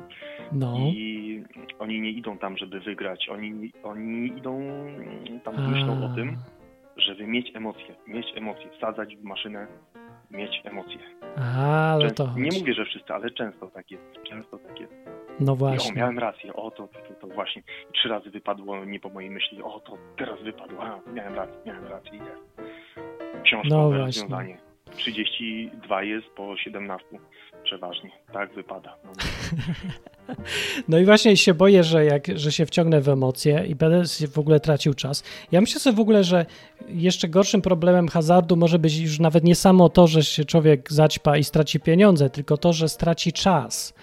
no. i oni nie idą tam, żeby wygrać. Oni, oni idą tam, myślą o tym, żeby mieć emocje, mieć emocje, wsadzać w maszynę, mieć emocje. A, ale Często, to nie mówię, że wszyscy, ale często tak jest. Często tak jest. No I, o, właśnie. miałem rację, o to, to, to, to właśnie. I trzy razy wypadło nie po mojej myśli, o to teraz wypadło, a miałem rację, miałem rację, jest. Książkowe No właśnie. rozwiązanie. 32 jest po 17 przeważnie. Tak wypada. No, No i właśnie się boję, że jak, że się wciągnę w emocje i będę w ogóle tracił czas. Ja myślę sobie w ogóle, że jeszcze gorszym problemem hazardu może być już nawet nie samo to, że się człowiek zaćpa i straci pieniądze, tylko to, że straci czas.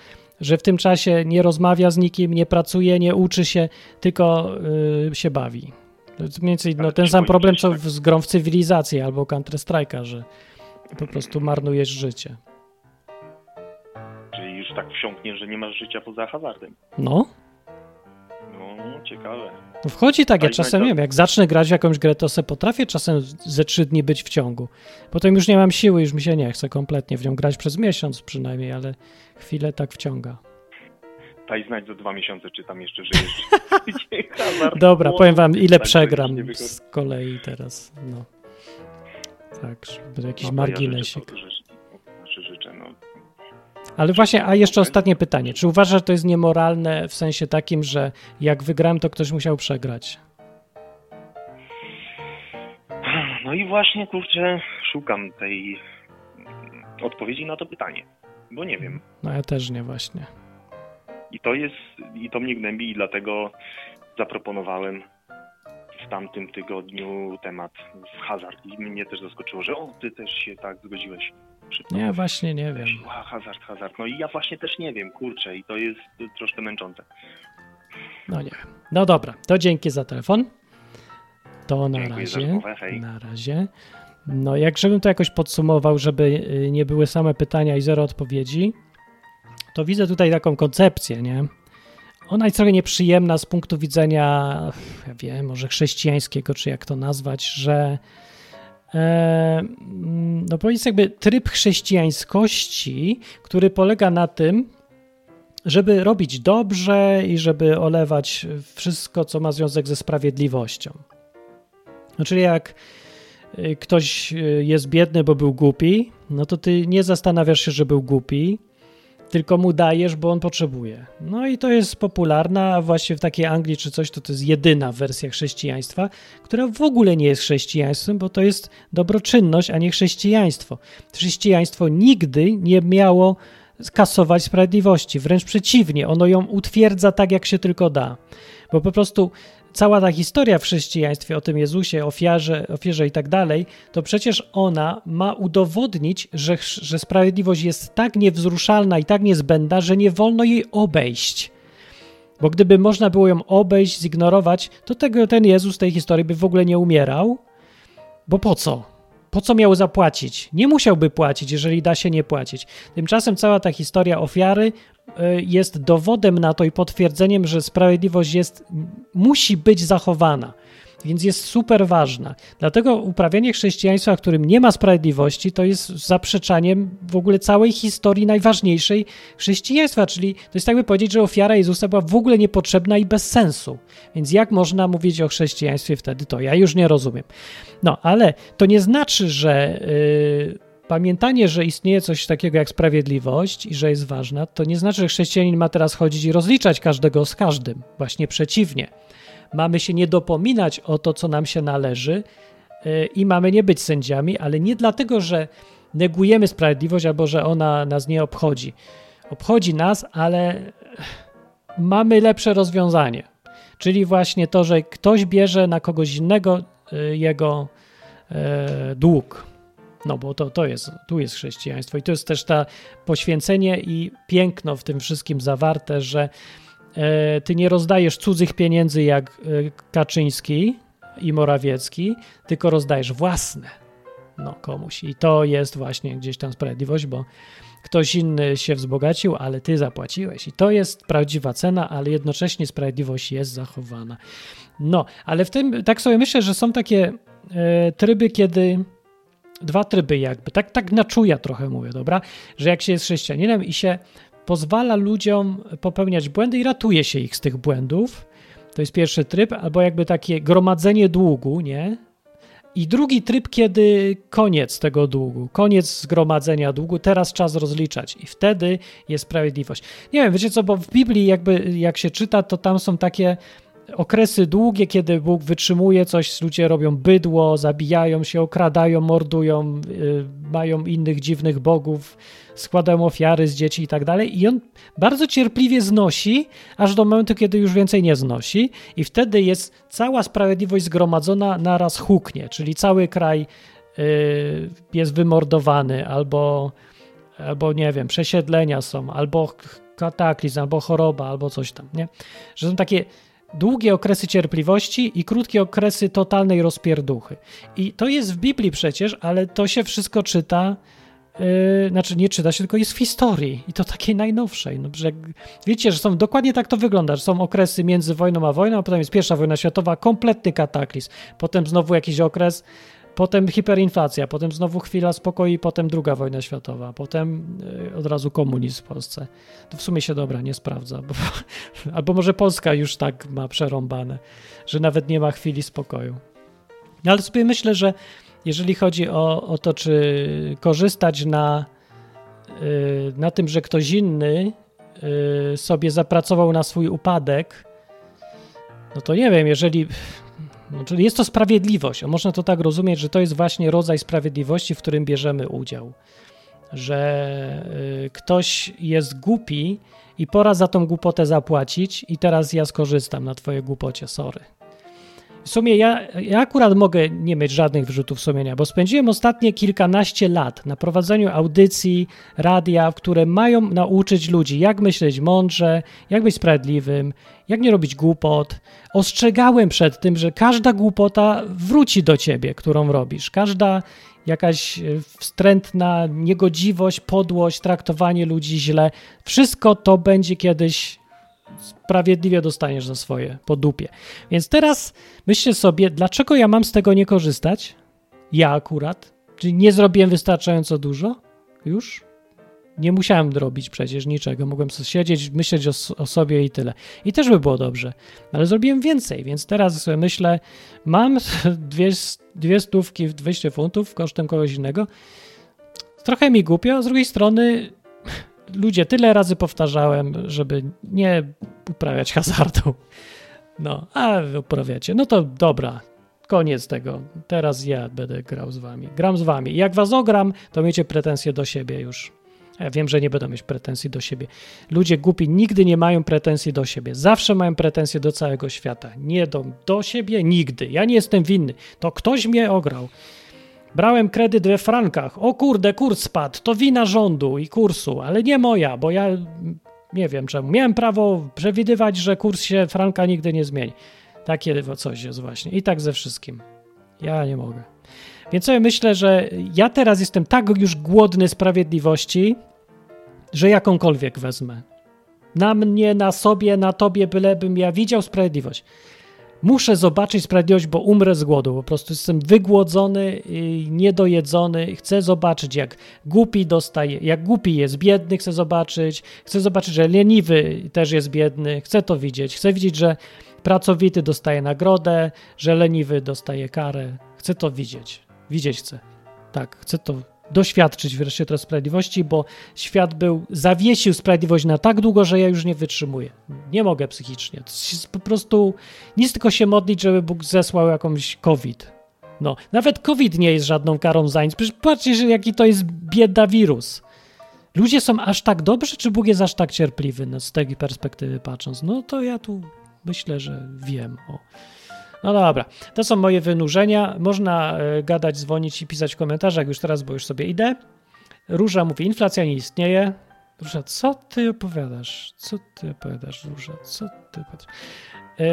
Że w tym czasie nie rozmawia z nikim, nie pracuje, nie uczy się, tylko y, się bawi. Mniej więcej no, ten sam problem, co tak- z grą w cywilizację albo Counter Strike'a, że po prostu marnujesz życie. Tak wsiąkniesz, że nie masz życia poza hazardem. No, No, ciekawe. No wchodzi tak, ja czasem to- nie wiem, jak zacznę grać w jakąś grę, to se potrafię czasem ze trzy dni być w ciągu. Potem już nie mam siły, już mi się nie chce kompletnie w nią grać przez miesiąc przynajmniej, ale chwilę tak wciąga. Daj znać za dwa miesiące, czy tam jeszcze żyjesz. Dobra, powiem wam, ile tak, to przegram z kolei teraz. No. Tak, żeby jakiś No to ja marginesik. życzę, to, że, znaczy życzę, no, Ale właśnie, a jeszcze ostatnie pytanie. Czy uważasz, że to jest niemoralne w sensie takim, że jak wygrałem, to ktoś musiał przegrać? No i właśnie, kurczę, szukam tej odpowiedzi na to pytanie, bo nie wiem. No ja też nie właśnie. I to jest, i to mnie gnębi i dlatego zaproponowałem w tamtym tygodniu temat w hazard. I mnie też zaskoczyło, że o, ty też się tak zgodziłeś. Szybko. Nie, właśnie nie wiem. Hazard, hazard. No i ja właśnie też nie wiem, kurczę, i to jest troszkę męczące. No nie wiem. No dobra, to dzięki za telefon. To na Dziękuję razie. Na razie. No, jak żebym to jakoś podsumował, żeby y, nie były same pytania i zero odpowiedzi, to widzę tutaj taką koncepcję, nie? Ona jest trochę nieprzyjemna z punktu widzenia, ja wiem, może chrześcijańskiego, czy jak to nazwać, że no powiedz jakby tryb chrześcijańskości, który polega na tym, żeby robić dobrze i żeby olewać wszystko, co ma związek ze sprawiedliwością. No, czyli jak y, ktoś y, jest biedny, bo był głupi, no to ty nie zastanawiasz się, że był głupi, tylko mu dajesz, bo on potrzebuje. No i to jest popularna, a właśnie w takiej Anglii czy coś, to to jest jedyna wersja chrześcijaństwa, która w ogóle nie jest chrześcijaństwem, bo to jest dobroczynność, a nie chrześcijaństwo. Chrześcijaństwo nigdy nie miało skasować sprawiedliwości, wręcz przeciwnie, ono ją utwierdza tak, jak się tylko da. Bo po prostu cała ta historia w chrześcijaństwie o tym Jezusie, ofiarze, ofierze i tak dalej, to przecież ona ma udowodnić, że, że sprawiedliwość jest tak niewzruszalna i tak niezbędna, że nie wolno jej obejść. Bo gdyby można było ją obejść, zignorować, to tego, ten Jezus tej historii by w ogóle nie umierał. Bo po co? Po co miał zapłacić? Nie musiałby płacić, jeżeli da się nie płacić. Tymczasem cała ta historia ofiary jest dowodem na to i potwierdzeniem, że sprawiedliwość jest, musi być zachowana. Więc jest super ważna. Dlatego uprawianie chrześcijaństwa, w którym nie ma sprawiedliwości, to jest zaprzeczaniem w ogóle całej historii najważniejszej chrześcijaństwa. Czyli to jest tak by powiedzieć, że ofiara Jezusa była w ogóle niepotrzebna i bez sensu. Więc jak można mówić o chrześcijaństwie wtedy, to ja już nie rozumiem. No, ale to nie znaczy, że yy, pamiętanie, że istnieje coś takiego jak sprawiedliwość i że jest ważna, to nie znaczy, że chrześcijanin ma teraz chodzić i rozliczać każdego z każdym. Właśnie przeciwnie. Mamy się nie dopominać o to, co nam się należy yy, i mamy nie być sędziami, ale nie dlatego, że negujemy sprawiedliwość albo że ona nas nie obchodzi. obchodzi nas, ale mamy lepsze rozwiązanie. Czyli właśnie to, że ktoś bierze na kogoś innego y, jego e, dług. No bo to, to jest, tu jest chrześcijaństwo i to jest też ta poświęcenie i piękno w tym wszystkim zawarte, że e, ty nie rozdajesz cudzych pieniędzy jak e, Kaczyński i Morawiecki, tylko rozdajesz własne no, komuś. I to jest właśnie gdzieś tam sprawiedliwość, bo ktoś inny się wzbogacił, ale ty zapłaciłeś. I to jest prawdziwa cena, ale jednocześnie sprawiedliwość jest zachowana. No, ale w tym, tak sobie myślę, że są takie e, tryby, kiedy dwa tryby jakby, tak, tak na czuja trochę mówię, dobra, że jak się jest chrześcijaninem i się pozwala ludziom popełniać błędy i ratuje się ich z tych błędów, to jest pierwszy tryb, albo jakby takie gromadzenie długu, nie? I drugi tryb, kiedy koniec tego długu, koniec zgromadzenia długu, teraz czas rozliczać i wtedy jest sprawiedliwość. Nie wiem, wiecie co, bo w Biblii jakby jak się czyta, to tam są takie okresy długie, kiedy Bóg wytrzymuje coś, ludzie robią bydło, zabijają się, okradają, mordują, yy, mają innych dziwnych bogów, składają ofiary z dzieci i tak dalej. I on bardzo cierpliwie znosi, aż do momentu, kiedy już więcej nie znosi, i wtedy jest cała sprawiedliwość zgromadzona naraz huknie, czyli cały kraj yy, jest wymordowany, albo, albo nie wiem, przesiedlenia są, albo kataklizm, albo choroba, albo coś tam, nie? Że są takie długie okresy cierpliwości i krótkie okresy totalnej rozpierduchy. I to jest w Biblii przecież, ale to się wszystko czyta, yy, znaczy nie czyta się, tylko jest w historii i to takiej najnowszej. No, że wiecie, że są dokładnie tak to wygląda, że są okresy między wojną a wojną, a potem jest pierwsza wojna światowa, kompletny kataklizm, potem znowu jakiś okres Potem hiperinflacja, potem znowu chwila spokoju, potem druga wojna światowa, potem e, od razu komunizm w Polsce. To w sumie się dobra nie sprawdza, bo, albo może Polska już tak ma przerąbane, że nawet nie ma chwili spokoju. No, ale sobie myślę, że jeżeli chodzi o, o to, czy korzystać na, e, na tym, że ktoś inny e, sobie zapracował na swój upadek, no to nie wiem, jeżeli czyli jest to sprawiedliwość. Można to tak rozumieć, że to jest właśnie rodzaj sprawiedliwości, w którym bierzemy udział. Że y, ktoś jest głupi i pora za tą głupotę zapłacić, i teraz ja skorzystam na Twojej głupocie, sorry. W sumie ja, ja akurat mogę nie mieć żadnych wyrzutów sumienia, bo spędziłem ostatnie kilkanaście lat na prowadzeniu audycji, radia, które mają nauczyć ludzi, jak myśleć mądrze, jak być sprawiedliwym, jak nie robić głupot. Ostrzegałem przed tym, że każda głupota wróci do ciebie, którą robisz. Każda jakaś e, wstrętna niegodziwość, podłość, traktowanie ludzi źle, wszystko to będzie kiedyś sprawiedliwie dostaniesz za swoje po dupie. Więc teraz myślę sobie, dlaczego ja mam z tego nie korzystać? Ja akurat. Czyli nie zrobiłem wystarczająco dużo? Już? Nie musiałem robić przecież niczego. Mogłem siedzieć, myśleć o, o, sobie i tyle. I też by było dobrze. Ale zrobiłem więcej, więc teraz sobie myślę, mam dwie, dwie stówki, 200 funtów kosztem kogoś innego. Trochę mi głupio, z drugiej strony ludzie, tyle razy powtarzałem, żeby nie uprawiać hazardu. No, a wy uprawiacie. No to dobra, koniec tego. Teraz ja będę grał z wami. Gram z wami. Jak was ogram, to miecie pretensje do siebie już. Ja wiem, że nie będą mieć pretensji do siebie. Ludzie głupi nigdy nie mają pretensji do siebie. Zawsze mają pretensje do całego świata. Nie do, do siebie nigdy. Ja nie jestem winny. To ktoś mnie ograł. Brałem kredyt we frankach. O kurde, kurs spadł. To wina rządu i kursu, ale nie moja, bo ja nie wiem czemu. Miałem prawo przewidywać, że kurs się franka nigdy nie zmieni. Takie coś jest właśnie. I tak ze wszystkim. Ja nie mogę. Więc sobie myślę, że ja teraz jestem tak już głodny sprawiedliwości, że jakąkolwiek wezmę. Na mnie, na sobie, na tobie, bylebym ja widział sprawiedliwość. Muszę zobaczyć sprawiedliwość, bo umrę z głodu. Po prostu jestem wygłodzony, niedojedzony. Chcę zobaczyć, jak głupi dostaje, jak głupi jest biedny, chcę zobaczyć. Chcę zobaczyć, że leniwy też jest biedny. Chcę to widzieć. Chcę widzieć, że pracowity dostaje nagrodę, że leniwy dostaje karę. Chcę to widzieć. Widzieć chcę. Tak, chcę to doświadczyć wreszcie tej sprawiedliwości, bo świat był, zawiesił sprawiedliwość na tak długo, że ja już nie wytrzymuję. Nie mogę psychicznie. Po prostu nic tylko się modlić, żeby Bóg zesłał jakąś COVID. No, nawet COVID nie jest żadną karą za nic. Przecież patrzcie, jaki to jest bieda wirus. ludzie są aż tak dobrzy, czy Bóg jest aż tak cierpliwy no, z tej perspektywy patrząc? No to ja tu myślę, że wiem. O. No dobra, to są moje wynurzenia. Można y, gadać, dzwonić i pisać w komentarzach już teraz, bo już sobie idę. Róża mówi, inflacja nie istnieje. Róża, co ty opowiadasz? Co ty opowiadasz, Róża? Co ty opowiadasz? Yy,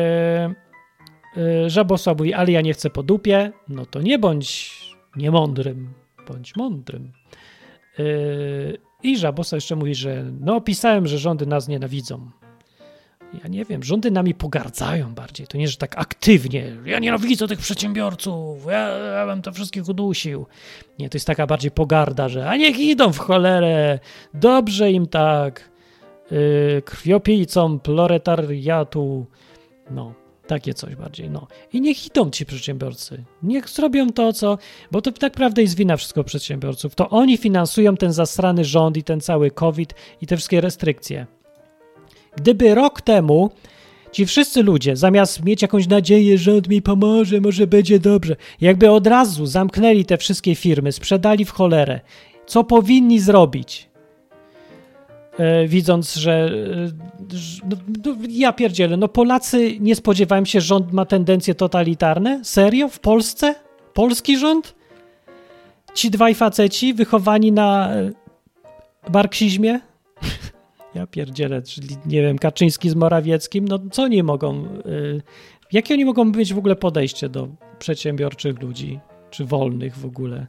yy, Żabosła mówi, ale ja nie chcę po dupie. No to nie bądź niemądrym, bądź mądrym. Yy, I Żabosa jeszcze mówi, że no pisałem, że rządy nas nienawidzą. Ja nie wiem, rządy nami pogardzają bardziej. To nie, że tak aktywnie. Ja nienawidzę tych przedsiębiorców, ja, ja bym to wszystkich udusił. Nie, to jest taka bardziej pogarda, że a niech idą w cholerę, dobrze im tak, yy, krwiopijcom proletariatu. No, takie coś bardziej, no. I niech idą ci przedsiębiorcy. Niech zrobią to, co... Bo to tak naprawdę jest wina wszystko przedsiębiorców. To oni finansują ten zasrany rząd i ten cały COVID i te wszystkie restrykcje. Gdyby rok temu ci wszyscy ludzie, zamiast mieć jakąś nadzieję, że rząd mi pomoże, może będzie dobrze, jakby od razu zamknęli te wszystkie firmy, sprzedali w cholerę, co powinni zrobić? E, widząc, że e, no, no, ja pierdzielę, no Polacy nie spodziewałem się, że rząd ma tendencje totalitarne? Serio? W Polsce? Polski rząd? Ci dwaj faceci wychowani na e, marksizmie? Ja pierdzielę, czyli nie wiem, Kaczyński z Morawieckim, no co nie mogą, y, jakie oni mogą mieć w ogóle podejście do przedsiębiorczych ludzi, czy wolnych w ogóle?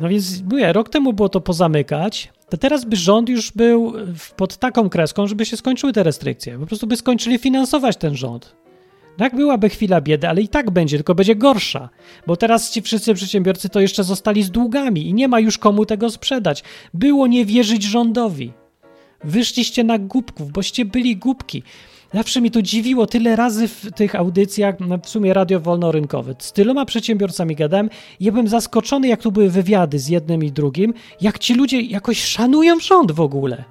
No więc mówię, rok temu było to pozamykać, to teraz by rząd już był pod taką kreską, żeby się skończyły te restrykcje. Po prostu by skończyli finansować ten rząd. Tak byłaby chwila biedy, ale i tak będzie, tylko będzie gorsza. Bo teraz ci wszyscy przedsiębiorcy to jeszcze zostali z długami i nie ma już komu tego sprzedać. Było nie wierzyć rządowi. Wyszliście na głupków, boście byli głupki. Zawsze mi to dziwiło tyle razy w tych audycjach, no w sumie radio wolnorynkowe. Z tyloma przedsiębiorcami gadałem i ja byłem zaskoczony, jak tu były wywiady z jednym i drugim, jak ci ludzie jakoś szanują rząd w ogóle.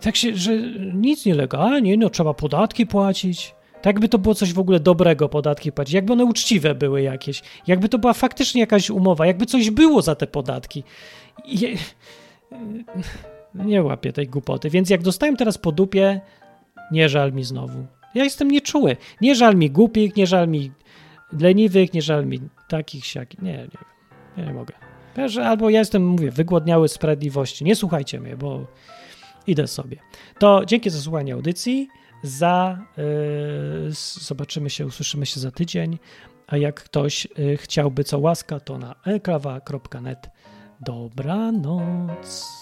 Tak się, że nic nielegalnie, no trzeba podatki płacić. Tak jakby to było coś w ogóle dobrego, podatki płacić. Jakby one uczciwe były jakieś. Jakby to była faktycznie jakaś umowa. Jakby coś było za te podatki. I nie łapię tej głupoty. Więc jak dostałem teraz po dupie, nie żal mi znowu. Ja jestem nieczuły. Nie żal mi głupich, nie żal mi leniwych, nie żal mi takich siakich. Nie, nie nie mogę. Albo ja jestem, mówię, wygłodniały sprawiedliwości. Nie słuchajcie mnie, bo idę sobie. To dzięki za słuchanie audycji. Za yy, zobaczymy się, usłyszymy się za tydzień. A jak ktoś yy, chciałby co łaska, to na elklawa.net. Dobranoc.